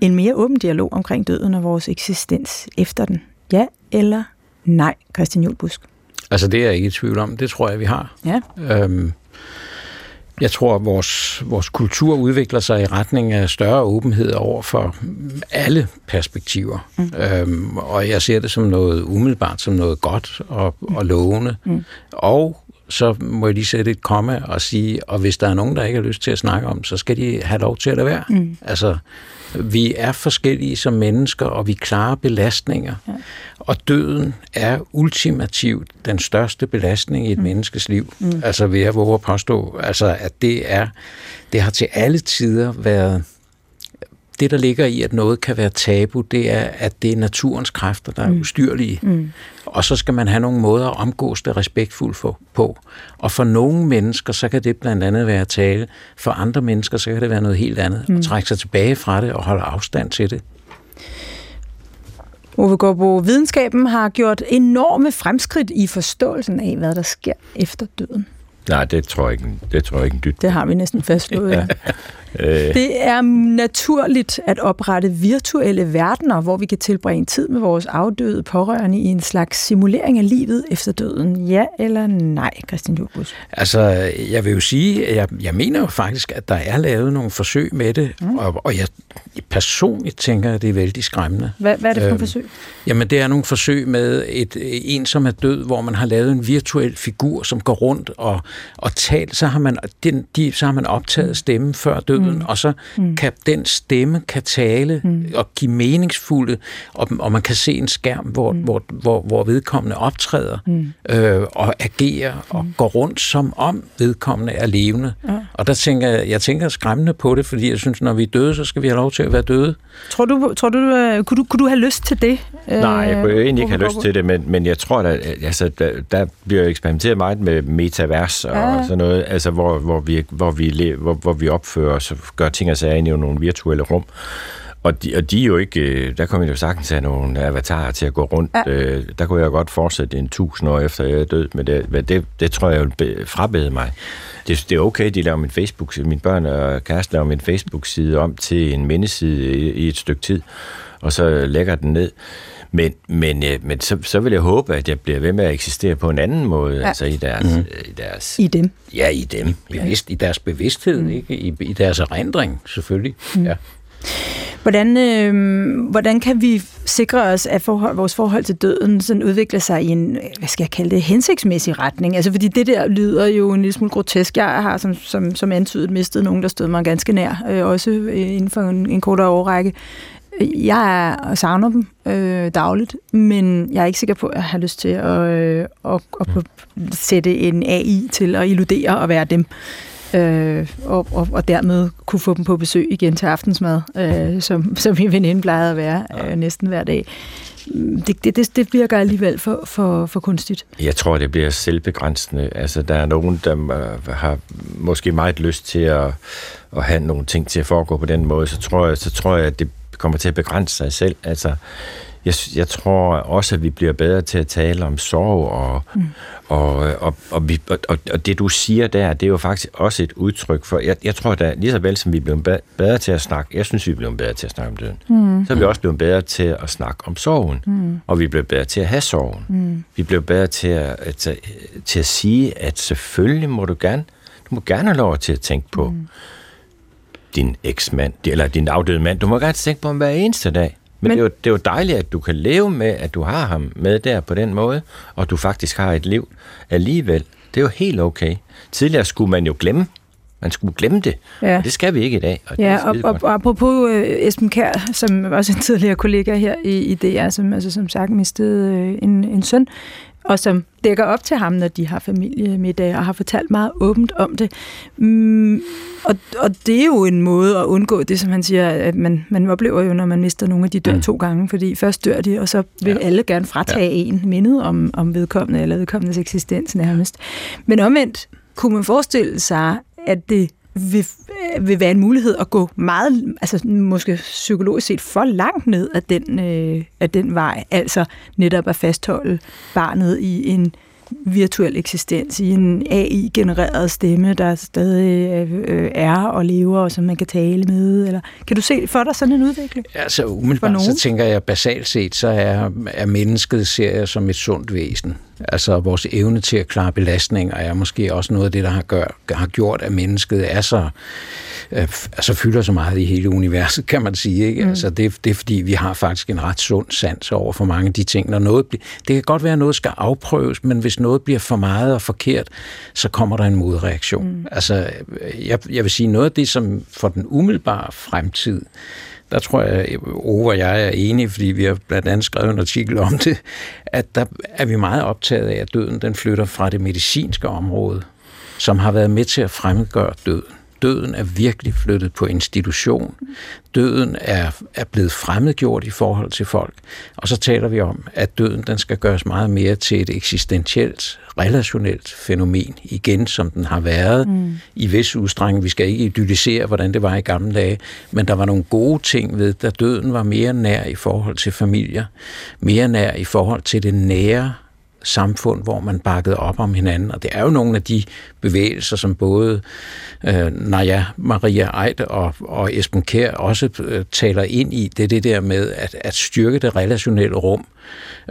[SPEAKER 1] en mere åben dialog omkring døden og vores eksistens efter den. Ja eller nej, Christian Juhl Busk?
[SPEAKER 3] Altså det er jeg ikke i tvivl om. Det tror jeg, vi har.
[SPEAKER 1] Ja. Øhm,
[SPEAKER 3] jeg tror, at vores, vores kultur udvikler sig i retning af større åbenhed over for alle perspektiver. Mm. Øhm, og jeg ser det som noget umiddelbart, som noget godt og, og lovende. Mm. Og så må jeg lige sætte et komma og sige, og hvis der er nogen, der ikke har lyst til at snakke om, så skal de have lov til at lade være. Mm. Altså, vi er forskellige som mennesker, og vi klarer belastninger. Ja. Og døden er ultimativt den største belastning i et mm. menneskes liv. Mm. Altså vil jeg våge at påstå, altså, at det er, det har til alle tider været det, der ligger i, at noget kan være tabu, det er, at det er naturens kræfter, der er mm. ustyrlige. Mm. Og så skal man have nogle måder at omgås det respektfuldt for, på. Og for nogle mennesker, så kan det blandt andet være at tale. For andre mennesker, så kan det være noget helt andet. Mm. At trække sig tilbage fra det og holde afstand til det.
[SPEAKER 1] Ove Gårdbo, videnskaben har gjort enorme fremskridt i forståelsen af, hvad der sker efter døden.
[SPEAKER 4] Nej, det tror jeg ikke, det tror jeg ikke dyt.
[SPEAKER 1] Det har vi næsten fastslået. [laughs] ja. Øh. Det er naturligt at oprette virtuelle verdener, hvor vi kan tilbringe tid med vores afdøde pårørende i en slags simulering af livet efter døden. Ja eller nej, Christian Jurbus?
[SPEAKER 3] Altså, jeg vil jo sige, at jeg, jeg mener jo faktisk, at der er lavet nogle forsøg med det, mm. og, og jeg personligt tænker, at det er vældig skræmmende.
[SPEAKER 1] Hvad, hvad er det for øhm, forsøg?
[SPEAKER 3] Jamen, det er nogle forsøg med et, en, som er død, hvor man har lavet en virtuel figur, som går rundt og, og taler. Så har man, den, de, så har man optaget stemmen før døden, mm. og så mm. kan den stemme kan tale mm. og give meningsfulde, og, og man kan se en skærm, hvor, mm. hvor, hvor, hvor vedkommende optræder mm. øh, og agerer mm. og går rundt, som om vedkommende er levende. Ja. Og der tænker jeg, jeg tænker skræmmende på det, fordi jeg synes, når vi er døde, så skal vi have lov til at være døde.
[SPEAKER 1] Tror du, tror du, uh, kunne, du kunne du have lyst til det?
[SPEAKER 4] Nej, jeg kunne egentlig ikke have lyst til det, men, men jeg tror, at altså, der, der bliver eksperimenteret meget med metavers og ja. sådan noget, altså, hvor, hvor, vi, hvor, vi, hvor, hvor vi opfører os og gør ting og sager ind i nogle virtuelle rum. Og de, og de er jo ikke, øh, der kommer jo sagtens have nogle avatarer til at gå rundt. Ja. Øh, der kunne jeg godt fortsætte en tusind år efter jeg er død, men det, det, det tror jeg vil frabede mig. Det, det er okay, de laver min Facebook, mine børn og kæreste laver min Facebook-side om til en mindeside i, i et stykke tid, og så lægger den ned. Men, men, øh, men så, så vil jeg håbe, at jeg bliver ved med at eksistere på en anden måde, ja. altså i deres, mm.
[SPEAKER 1] i deres... I dem.
[SPEAKER 3] Ja, i dem. Bevidst, I deres bevidsthed, mm. ikke? I, I deres erindring, selvfølgelig. Mm. Ja.
[SPEAKER 1] Hvordan, øh, hvordan kan vi sikre os, at forhold, vores forhold til døden sådan udvikler sig i en, hvad skal jeg kalde det, hensigtsmæssig retning? Altså, fordi det der lyder jo en lille smule grotesk. Jeg har som, som, som antydet mistet nogen, der stod mig ganske nær, øh, også øh, inden for en, en kortere årrække. Jeg er, savner dem øh, dagligt, men jeg er ikke sikker på, at jeg har lyst til at, øh, at, at, at sætte en AI til at illudere og være dem øh, og, og, og dermed kunne få dem på besøg igen til aftensmad, øh, som, som min veninde plejede at være øh, næsten hver dag. Det, det, det, det virker alligevel for, for, for kunstigt.
[SPEAKER 4] Jeg tror, det bliver selvbegrænsende. Altså, der er nogen, der har måske meget lyst til at, at have nogle ting til at foregå på den måde, så tror jeg, så tror jeg at det kommer til at begrænse sig selv. Altså, jeg, jeg tror også, at vi bliver bedre til at tale om sorg, og, mm. og, og, og, vi, og, og det du siger der, det er jo faktisk også et udtryk for, jeg, jeg tror da lige så vel som vi er blevet bedre til at snakke, jeg synes vi er blevet bedre til at snakke om døden, mm. så er vi også blevet bedre til at snakke om sorgen, mm. og vi er blevet bedre til at have sorgen. Mm. Vi er blevet bedre til at, at, til at sige, at selvfølgelig må du gerne, du må gerne have lov til at tænke på mm. Din eksmand, eller din afdøde mand, du må gerne tænke på ham hver eneste dag. Men, Men det, er jo, det er jo dejligt, at du kan leve med, at du har ham med der på den måde, og du faktisk har et liv alligevel. Det er jo helt okay. Tidligere skulle man jo glemme man skulle glemme det, ja. det skal vi ikke i dag.
[SPEAKER 1] Og ja, og, og, og apropos uh, Esben Kær, som også en tidligere kollega her i, i DR, som altså, som sagt mistede uh, en, en søn, og som dækker op til ham, når de har familiemiddag, og har fortalt meget åbent om det. Mm, og, og det er jo en måde at undgå det, som han siger, at man, man oplever jo, når man mister nogle af de dør mm. to gange, fordi først dør de, og så vil ja. alle gerne fratage ja. en mindet om, om vedkommende, eller vedkommendes eksistens nærmest. Men omvendt kunne man forestille sig, at det vil, vil være en mulighed at gå meget, altså måske psykologisk set for langt ned af den, øh, af den vej, altså netop at fastholde barnet i en virtuel eksistens, i en AI-genereret stemme, der stadig øh, er og lever, og som man kan tale med? Eller, kan du se for dig sådan en udvikling?
[SPEAKER 3] Altså umiddelbart så tænker jeg, basalt set, så er, er mennesket ser jeg som et sundt væsen. Altså vores evne til at klare belastninger er måske også noget af det, der har, gør, har gjort, at mennesket er så, øh, altså fylder så meget i hele universet, kan man sige. Ikke? Mm. Altså det, det er fordi, vi har faktisk en ret sund sans over for mange af de ting. Når noget, det kan godt være, at noget skal afprøves, men hvis noget bliver for meget og forkert, så kommer der en modreaktion. Mm. Altså jeg, jeg vil sige, noget af det, som for den umiddelbare fremtid, der tror jeg, Ove og jeg er enige, fordi vi har blandt andet skrevet en artikel om det, at der er vi meget optaget af, at døden den flytter fra det medicinske område, som har været med til at fremgøre døden. Døden er virkelig flyttet på institution. Døden er, er blevet fremmedgjort i forhold til folk. Og så taler vi om, at døden den skal gøres meget mere til et eksistentielt, relationelt fænomen, igen som den har været mm. i vis udstrækning. Vi skal ikke idyllisere, hvordan det var i gamle dage, men der var nogle gode ting ved, at døden var mere nær i forhold til familier, mere nær i forhold til det nære samfund, hvor man bakkede op om hinanden. Og det er jo nogle af de bevægelser, som både øh, Naja, Maria Eid og, og Esben Kær også øh, taler ind i. Det er det der med at, at styrke det relationelle rum,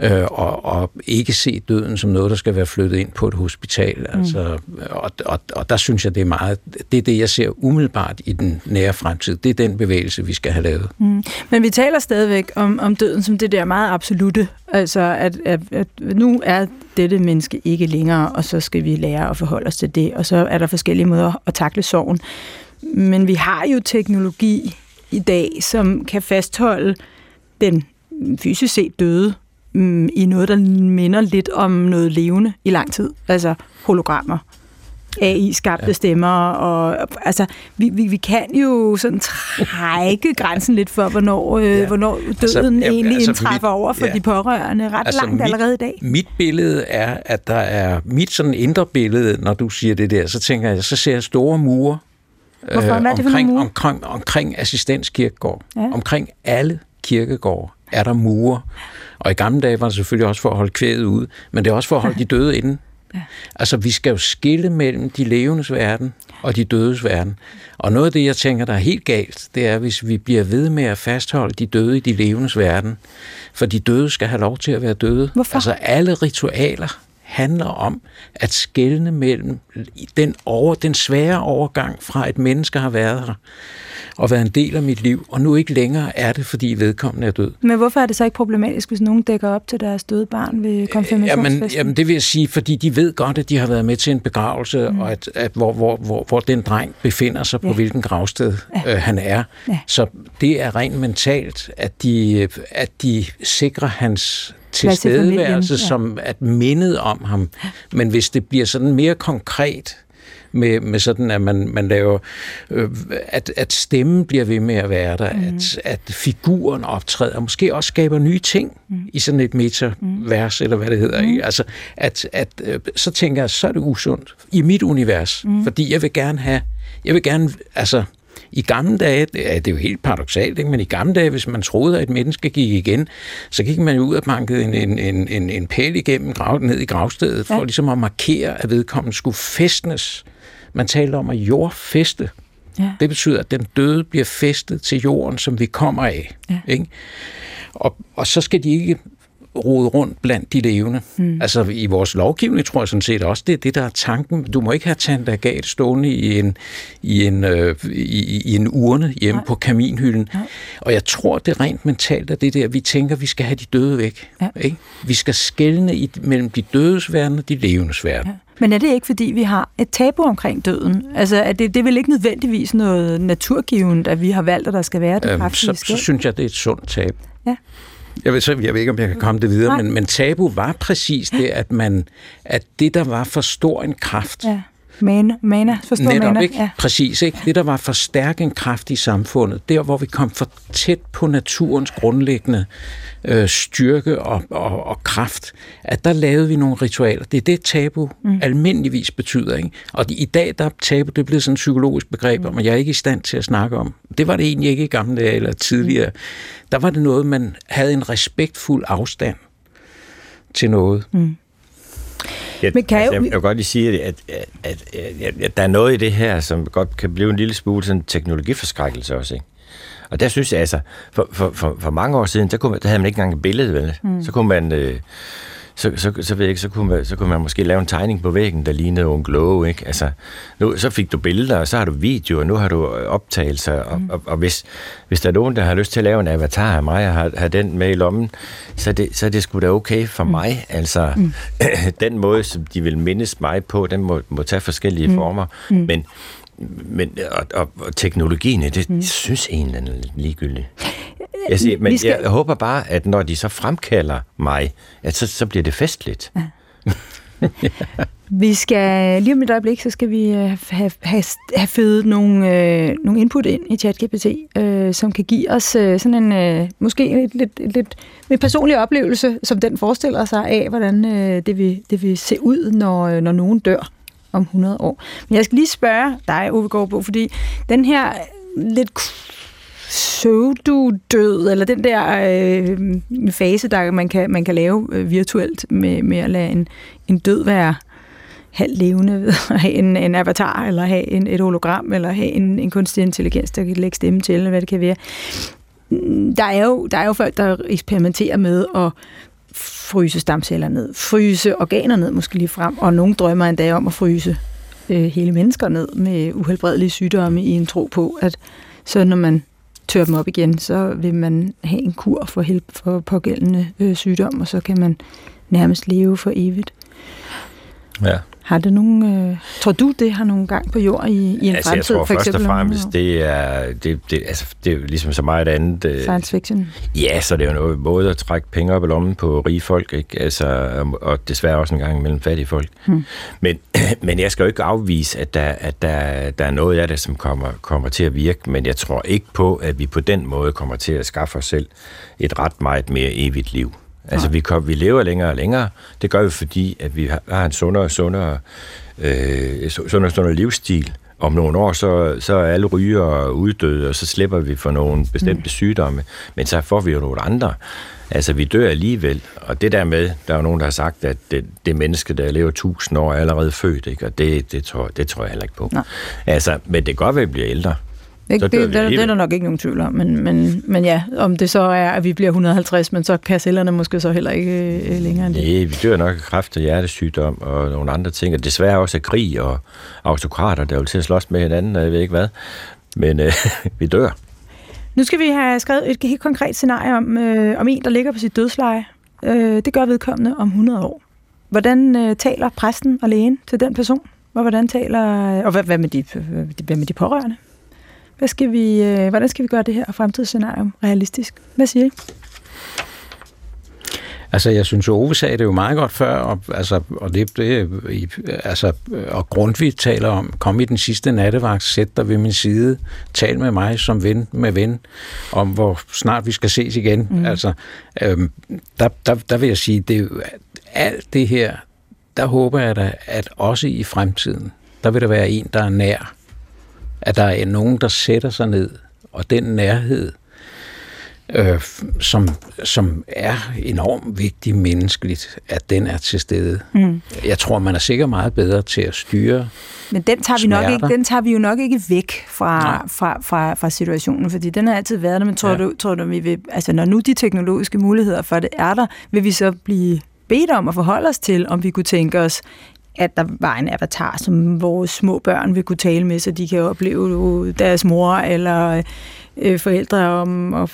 [SPEAKER 3] øh, og, og ikke se døden som noget, der skal være flyttet ind på et hospital. Mm. Altså, og, og, og der synes jeg, det er meget, det er det, jeg ser umiddelbart i den nære fremtid. Det er den bevægelse, vi skal have lavet.
[SPEAKER 1] Mm. Men vi taler stadigvæk om, om døden som det der meget absolute, altså at, at, at nu er dette menneske ikke længere, og så skal vi lære at forholde os til det, og så er der forskellige måder at takle sorgen. Men vi har jo teknologi i dag, som kan fastholde den fysisk set døde mm, i noget, der minder lidt om noget levende i lang tid. Altså hologrammer. AI-skabte ja. stemmer, og altså, vi, vi, vi kan jo sådan trække grænsen lidt for, hvornår, øh, ja. hvornår altså, døden altså, egentlig altså, indtræffer mit, over for ja. de pårørende ret altså, langt mit, allerede i dag.
[SPEAKER 3] Mit billede er, at der er, mit sådan indre billede, når du siger det der, så tænker jeg, så ser jeg store mure
[SPEAKER 1] Hvorfor? Er det omkring,
[SPEAKER 3] for omkring, omkring assistenskirkegård, ja. omkring alle kirkegård er der mure. Og i gamle dage var det selvfølgelig også for at holde kvædet ud, men det er også for at holde de døde inde. Ja. Altså, vi skal jo skille mellem de levendes verden og de dødes verden. Og noget af det, jeg tænker, der er helt galt, det er, hvis vi bliver ved med at fastholde de døde i de levendes verden. For de døde skal have lov til at være døde.
[SPEAKER 1] Hvorfor?
[SPEAKER 3] Altså, alle ritualer handler om at skelne mellem den, over, den svære overgang fra et menneske har været her og været en del af mit liv, og nu ikke længere er det, fordi vedkommende er død.
[SPEAKER 1] Men hvorfor er det så ikke problematisk, hvis nogen dækker op til deres døde barn ved konfirmationsfesten?
[SPEAKER 3] Jamen, jamen det vil jeg sige, fordi de ved godt, at de har været med til en begravelse, mm. og at, at hvor, hvor, hvor, hvor den dreng befinder sig, ja. på hvilken gravsted ja. øh, han er. Ja. Så det er rent mentalt, at de, at de sikrer hans tilstedeværelse ja. som at mindet om ham. Men hvis det bliver sådan mere konkret, med, med sådan, at man, man laver, øh, at, at stemmen bliver ved med at være der, mm. at, at figuren optræder, og måske også skaber nye ting mm. i sådan et metavers, mm. eller hvad det hedder. Mm. Altså, at, at, øh, så tænker jeg, så er det usundt i mit univers, mm. fordi jeg vil gerne have, jeg vil gerne, altså, i gamle dage, er, det er jo helt paradoxalt, ikke? men i gamle dage, hvis man troede, at et menneske gik igen, så gik man jo ud og bankede en, en, en, en, en pæl igennem, gravet ned i gravstedet, for ja. ligesom at markere, at vedkommende skulle festnes. Man taler om at jordfeste. Ja. Det betyder, at den døde bliver festet til jorden, som vi kommer af. Ja. Ikke? Og, og så skal de ikke rode rundt blandt de levende. Mm. Altså i vores lovgivning tror jeg sådan set også, det er det, der er tanken. Du må ikke have Tante Agathe stående i en, i en, øh, i, i en urne hjemme Nej. på kaminhylden. Nej. Og jeg tror, det er rent mentalt, at det der, vi tænker, vi skal have de døde væk. Ja. Ikke? Vi skal skelne i, mellem de dødes verden og de levendes verden. Ja.
[SPEAKER 1] Men er det ikke, fordi vi har et tabu omkring døden? Altså, er det, det er vel ikke nødvendigvis noget naturgivet, at vi har valgt, at der skal være det øhm,
[SPEAKER 3] så, så synes jeg, det er et sundt tab. Ja. Jeg ved, så, jeg ved ikke, om jeg kan komme det videre, men, men tabu var præcis det, at, man, at det, der var for stor en kraft, ja.
[SPEAKER 1] Mana, mana, forstår
[SPEAKER 3] Netop,
[SPEAKER 1] mana.
[SPEAKER 3] Ikke? Ja. Præcis, ikke? Det, der var for stærk en kraft i samfundet, der hvor vi kom for tæt på naturens grundlæggende øh, styrke og, og, og kraft, at der lavede vi nogle ritualer. Det er det, tabu mm. almindeligvis betyder. Ikke? Og i dag, der er tabu, det er blevet sådan et psykologisk begreb, mm. og jeg er ikke i stand til at snakke om. Det var det egentlig ikke i gamle dage eller tidligere. Mm. Der var det noget, man havde en respektfuld afstand til noget. Mm.
[SPEAKER 4] Jeg, Men kan altså, jeg, jeg vil godt lige sige, at, at, at, at, at der er noget i det her, som godt kan blive en lille smule sådan teknologiforskrækkelse også, ikke? Og der synes jeg altså, for, for, for, for mange år siden, der, kunne, der havde man ikke engang et billede, vel? Mm. Så kunne man... Øh, så, så, så, ved jeg ikke, så, kunne man, så kunne man måske lave en tegning på væggen, der lignede onkel Åge, ikke? Altså, nu, så fik du billeder, og så har du videoer, og nu har du optagelser, og, mm. og, og hvis, hvis der er nogen, der har lyst til at lave en avatar af mig, og har, har den med i lommen, så er det, så er det sgu da okay for mm. mig. Altså, mm. [clears throat] den måde, som de vil mindes mig på, den må, må tage forskellige mm. former, mm. men men, og, og, og teknologien, det mm. synes egentlig er ligegyldigt. Jeg, siger, men skal... jeg håber bare, at når de så fremkalder mig, at så, så bliver det festligt. Ja. [laughs]
[SPEAKER 1] Vi skal lige om et øjeblik, så skal vi øh, have, have, have født nogle, øh, nogle input ind i ChatGPT, øh, som kan give os øh, sådan en, øh, måske lidt, et, lidt en personlig oplevelse, som den forestiller sig af, hvordan øh, det, vil, det vil se ud, når, øh, når nogen dør om 100 år. Men jeg skal lige spørge dig, Ove Gårdbo, fordi den her lidt pseudo-død, eller den der øh, fase, der man kan, man kan lave øh, virtuelt med, med at lade en, en død være halvt levende ved at have en, en avatar, eller have en, et hologram, eller have en, en kunstig intelligens, der kan lægge stemme til, eller hvad det kan være. Der er jo, der er jo folk, der eksperimenterer med at fryse stamceller ned, fryse organer ned måske lige frem, og nogle drømmer endda om at fryse øh, hele mennesker ned med uhelbredelige sygdomme i en tro på, at så når man tør dem op igen, så vil man have en kur for, help, for pågældende øh, sygdom, og så kan man nærmest leve for evigt.
[SPEAKER 4] Ja.
[SPEAKER 1] Har det nogen, øh, tror du, det har nogen gang på jord i, i en
[SPEAKER 4] altså,
[SPEAKER 1] fremtid?
[SPEAKER 4] jeg tror
[SPEAKER 1] for
[SPEAKER 4] først og fremmest, det er, det, det, altså, det er ligesom så meget andet. Øh,
[SPEAKER 1] Science fiction.
[SPEAKER 4] Ja, så det er jo noget måde at trække penge op i lommen på rige folk, ikke? Altså, og desværre også en gang mellem fattige folk. Hmm. Men, [clears throat] men jeg skal jo ikke afvise, at der, at der, der er noget af det, som kommer, kommer til at virke, men jeg tror ikke på, at vi på den måde kommer til at skaffe os selv et ret meget mere evigt liv. Altså, vi, kom, vi lever længere og længere. Det gør vi, fordi at vi har en sundere og sundere, øh, sundere, sundere livsstil. Om nogle år, så, så er alle ryger uddøde, og så slipper vi for nogle bestemte mm. sygdomme. Men så får vi jo nogle andre. Altså, vi dør alligevel. Og det der med, der er jo nogen, der har sagt, at det, det menneske, der lever tusind år, er allerede født, ikke? Og det, det, tror, det tror jeg heller ikke på. Nej. Altså, men det kan godt være, at vi bliver ældre.
[SPEAKER 1] Det, det, det, det er der nok ikke nogen tvivl om, men, men, men ja, om det så er, at vi bliver 150, men så kan cellerne måske så heller ikke øh, længere end det.
[SPEAKER 4] Nej, vi dør nok af kræft og hjertesygdom og nogle andre ting, og desværre også af krig og autokrater, der vil til at slås med hinanden, og jeg ved ikke hvad, men øh, [laughs] vi dør.
[SPEAKER 1] Nu skal vi have skrevet et helt konkret scenarie om, øh, om en, der ligger på sit dødsleje. Øh, det gør vedkommende om 100 år. Hvordan øh, taler præsten og lægen til den person? Og hvordan taler og hvad, hvad, med de, hvad med de pårørende? Hvad skal vi, øh, hvordan skal vi gøre det her fremtidsscenario realistisk? Hvad siger I?
[SPEAKER 3] Altså, jeg synes, Ove sagde det jo meget godt før, og, altså, og det, det altså, og Grundtvig taler om, kom i den sidste nattevagt, sæt dig ved min side, tal med mig som ven med ven, om hvor snart vi skal ses igen. Mm. Altså, øhm, der, der, der vil jeg sige, det alt det her, der håber jeg da, at også i fremtiden, der vil der være en, der er nær, at der er nogen, der sætter sig ned, og den nærhed, øh, som, som er enormt vigtig menneskeligt, at den er til stede. Mm. Jeg tror, man er sikkert meget bedre til at styre
[SPEAKER 1] Men den tager, vi nok ikke, den tager vi jo nok ikke væk fra, fra, fra, fra situationen, fordi den har altid været der, men tror, ja. du, tror du, vi vil, altså når nu de teknologiske muligheder for det er der, vil vi så blive bedt om at forholde os til, om vi kunne tænke os at der var en avatar, som vores små børn vil kunne tale med, så de kan opleve deres mor eller øh, forældre om, og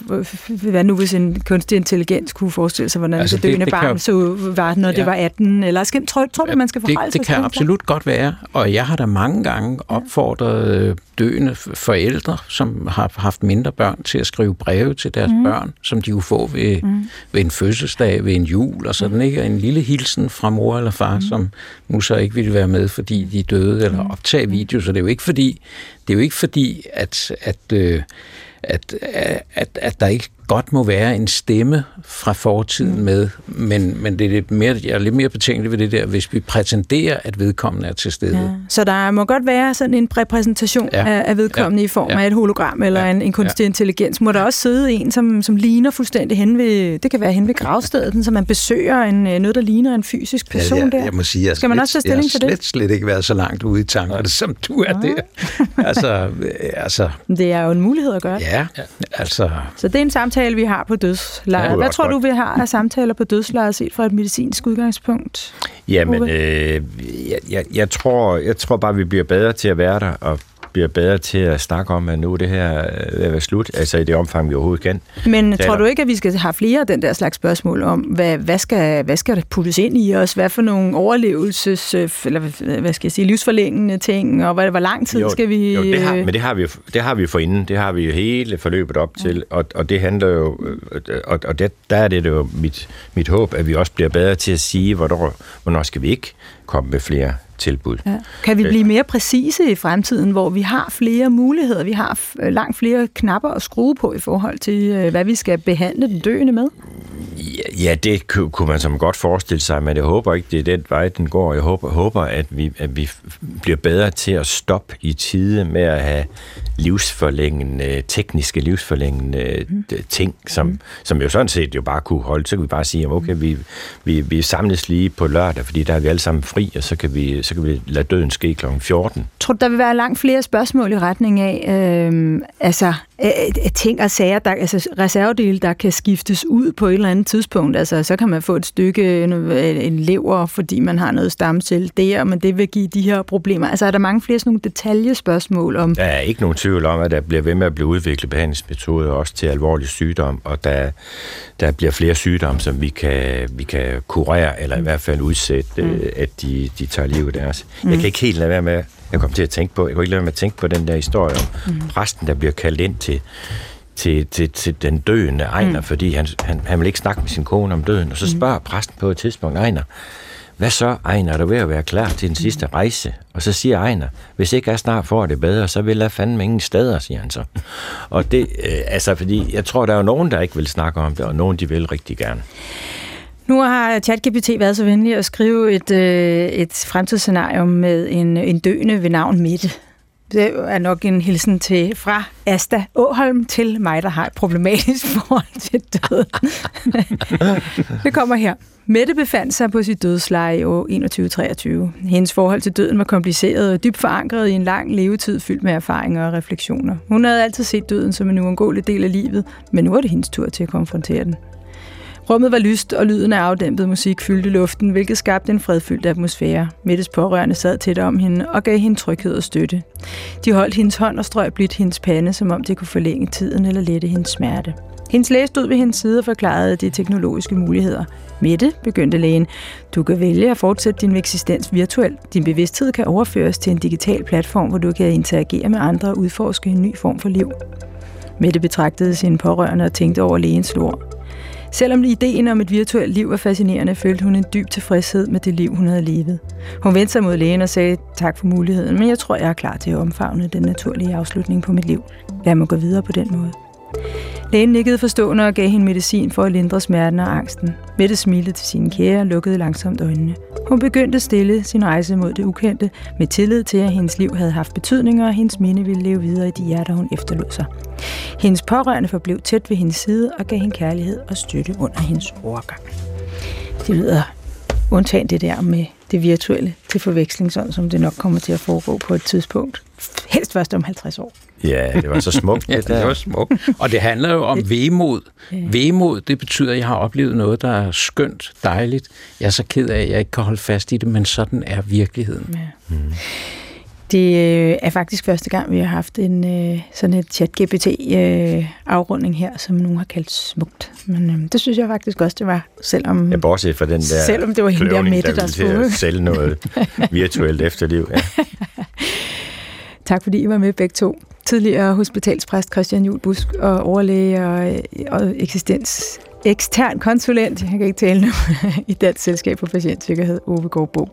[SPEAKER 1] hvad nu hvis en kunstig intelligens kunne forestille sig, hvordan altså det, døende det barn kan, så var, når ja. det var 18, eller skal, tror, tror du, man skal forholde
[SPEAKER 3] det, sig
[SPEAKER 1] Det?
[SPEAKER 3] kan absolut godt være, og jeg har da mange gange opfordret øh, døende forældre, som har haft mindre børn, til at skrive breve til deres mm. børn, som de kunne få ved, mm. ved en fødselsdag, ved en jul og sådan, ikke? En lille hilsen fra mor eller far, mm. som nu så ikke ville være med, fordi de døde, eller optage video, så det er jo ikke fordi, det er jo ikke fordi, at, at øh, at, at, at der ikke godt må være en stemme fra fortiden mm. med, men, men det er lidt mere, jeg er lidt mere betænkelig ved det der, hvis vi prætenderer, at vedkommende er til stede. Ja.
[SPEAKER 1] Så der må godt være sådan en repræsentation ja. af, af vedkommende ja. i form ja. af et hologram eller ja. en, en kunstig ja. intelligens. Må der også sidde en, som, som ligner fuldstændig hen ved, det kan være hen ved gravstedet, så man besøger en, øh, noget, der ligner en fysisk person ja,
[SPEAKER 3] jeg,
[SPEAKER 1] der.
[SPEAKER 3] Jeg må sige, jeg Skal man slet, også tage stilling til det? Jeg har slet, slet ikke været så langt ude i tankerne, [laughs] som du er ja. der. altså, øh, altså,
[SPEAKER 1] det er jo en mulighed at gøre
[SPEAKER 3] Ja, altså...
[SPEAKER 1] Så det er en samtale, vi har på dødslejet. Ja, Hvad tror godt. du, vi har af samtaler på dødslejet set fra et medicinsk udgangspunkt?
[SPEAKER 4] Jamen, øh, jeg, jeg, jeg, tror, jeg tror bare, vi bliver bedre til at være der, og bliver bedre til at snakke om, at nu er det her øh, ved slut, altså i det omfang, vi overhovedet kan.
[SPEAKER 1] Men Taler. tror du ikke, at vi skal have flere af den der slags spørgsmål om, hvad, hvad, skal, hvad skal der puttes ind i os? Hvad for nogle overlevelses, øh, eller hvad skal jeg sige, livsforlængende ting, og hvor, hvor lang tid
[SPEAKER 4] jo,
[SPEAKER 1] skal vi...
[SPEAKER 4] Jo, det har, men det har vi det har vi forinden, det har vi jo hele forløbet op til, og, og det handler jo, øh, og, og det, der er det jo mit, mit håb, at vi også bliver bedre til at sige, hvornår, hvornår skal vi ikke komme med flere tilbud. Ja.
[SPEAKER 1] Kan vi blive mere præcise i fremtiden, hvor vi har flere muligheder, vi har langt flere knapper at skrue på i forhold til, øh, hvad vi skal behandle den døende med?
[SPEAKER 4] Ja, det kunne man som godt forestille sig, men jeg håber ikke, det er den vej, den går. Jeg håber, håber at, vi, at vi bliver bedre til at stoppe i tide med at have livsforlængende, tekniske livsforlængende mm. ting, som, mm. som jo sådan set jo bare kunne holde. Så kan vi bare sige, okay, vi, vi, vi samles lige på lørdag, fordi der er vi alle sammen fri, og så kan vi, så kan vi lade døden ske kl. 14.
[SPEAKER 1] Tror du, der vil være langt flere spørgsmål i retning af, øh, altså ting og sager, der, altså reservedele, der kan skiftes ud på et eller andet tidspunkt. Altså, så kan man få et stykke, en, en lever, fordi man har noget stamcelle der, men det vil give de her problemer. Altså, er der mange flere sådan nogle detaljespørgsmål om...
[SPEAKER 4] Der er ikke nogen tvivl om, at der bliver ved med at blive udviklet behandlingsmetoder også til alvorlig sygdom, og der, der bliver flere sygdomme, som vi kan, vi kan kurere, eller i hvert fald udsætte, mm. Øh, at de, de tager livet deres. Mm. Jeg kan ikke helt lade være med jeg kom til at tænke på, jeg kunne ikke lade være med at tænke på den der historie om mm. præsten, der bliver kaldt ind til, til, til, til den døende Ejner, mm. fordi han, han, han vil ikke snakke med sin kone om døden, og så mm. spørger mm. præsten på et tidspunkt Ejner, hvad så, Ejner, er du ved at være klar til den sidste rejse? Og så siger Ejner, hvis ikke jeg snart får det bedre, så vil jeg fandme ingen steder, siger han så. Og det, øh, altså, fordi jeg tror, der er jo nogen, der ikke vil snakke om det, og nogen, de vil rigtig gerne.
[SPEAKER 1] Nu har ChatGPT været så venlig at skrive et, øh, et fremtidsscenario med en, en døende ved navn Mette. Det er nok en hilsen til fra Asta Åholm til mig, der har et problematisk [laughs] forhold til døden. [laughs] det kommer her. Mette befandt sig på sit dødsleje i år 2123. Hendes forhold til døden var kompliceret og dybt forankret i en lang levetid fyldt med erfaringer og refleksioner. Hun havde altid set døden som en uundgåelig del af livet, men nu var det hendes tur til at konfrontere den. Rummet var lyst, og lyden af afdæmpet musik fyldte luften, hvilket skabte en fredfyldt atmosfære. Mettes pårørende sad tæt om hende og gav hende tryghed og støtte. De holdt hendes hånd og strøg blidt hendes pande, som om det kunne forlænge tiden eller lette hendes smerte. Hendes læge stod ved hendes side og forklarede de teknologiske muligheder. Mette, begyndte lægen, du kan vælge at fortsætte din eksistens virtuelt. Din bevidsthed kan overføres til en digital platform, hvor du kan interagere med andre og udforske en ny form for liv. Mette betragtede sine pårørende og tænkte over lægens ord. Selvom ideen om et virtuelt liv var fascinerende, følte hun en dyb tilfredshed med det liv, hun havde levet. Hun vendte sig mod lægen og sagde tak for muligheden, men jeg tror, jeg er klar til at omfavne den naturlige afslutning på mit liv. Lad mig gå videre på den måde. Lægen nikkede forstående og gav hende medicin for at lindre smerten og angsten. Mette smilte til sine kære og lukkede langsomt øjnene. Hun begyndte stille sin rejse mod det ukendte, med tillid til, at hendes liv havde haft betydning, og hendes minde ville leve videre i de hjerter, hun efterlod sig. Hendes pårørende forblev tæt ved hendes side og gav hende kærlighed og støtte under hendes overgang. Det lyder undtagen det der med det virtuelle til forveksling, sådan som det nok kommer til at foregå på et tidspunkt. Helst først om 50 år.
[SPEAKER 4] Ja, det var så smukt. [laughs]
[SPEAKER 3] ja, det var smukt. Og det handler jo om vemod. Vemod, det betyder, at jeg har oplevet noget, der er skønt, dejligt. Jeg er så ked af, at jeg ikke kan holde fast i det, men sådan er virkeligheden. Ja. Mm.
[SPEAKER 1] Det øh, er faktisk første gang, vi har haft en øh, sådan et chat-GPT-afrunding øh, her, som nogen har kaldt smukt. Men øh, det synes jeg faktisk også, det var, selvom...
[SPEAKER 4] Ja, bortset fra den der
[SPEAKER 1] selvom det var hende der Mette, der,
[SPEAKER 4] skulle... sælge noget virtuelt [laughs] efterliv. Ja. [laughs]
[SPEAKER 1] tak fordi I var med begge to. Tidligere hospitalspræst Christian Julbusk og overlæge og, og eksistens ekstern konsulent, jeg kan ikke tale nu, [laughs] i Dansk Selskab for Patientsikkerhed, Ove Gårdbo.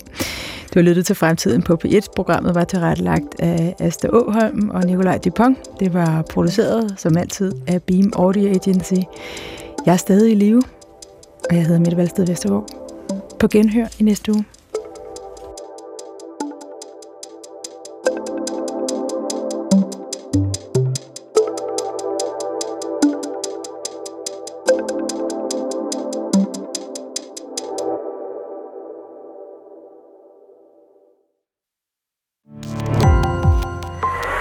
[SPEAKER 1] Du har lyttet til Fremtiden på P1. Programmet var tilrettelagt af Asta Åholm og Nikolaj Dupont. Det var produceret, som altid, af Beam Audio Agency. Jeg er stadig i live, og jeg hedder Mette Valsted Vestergaard. På genhør i næste uge.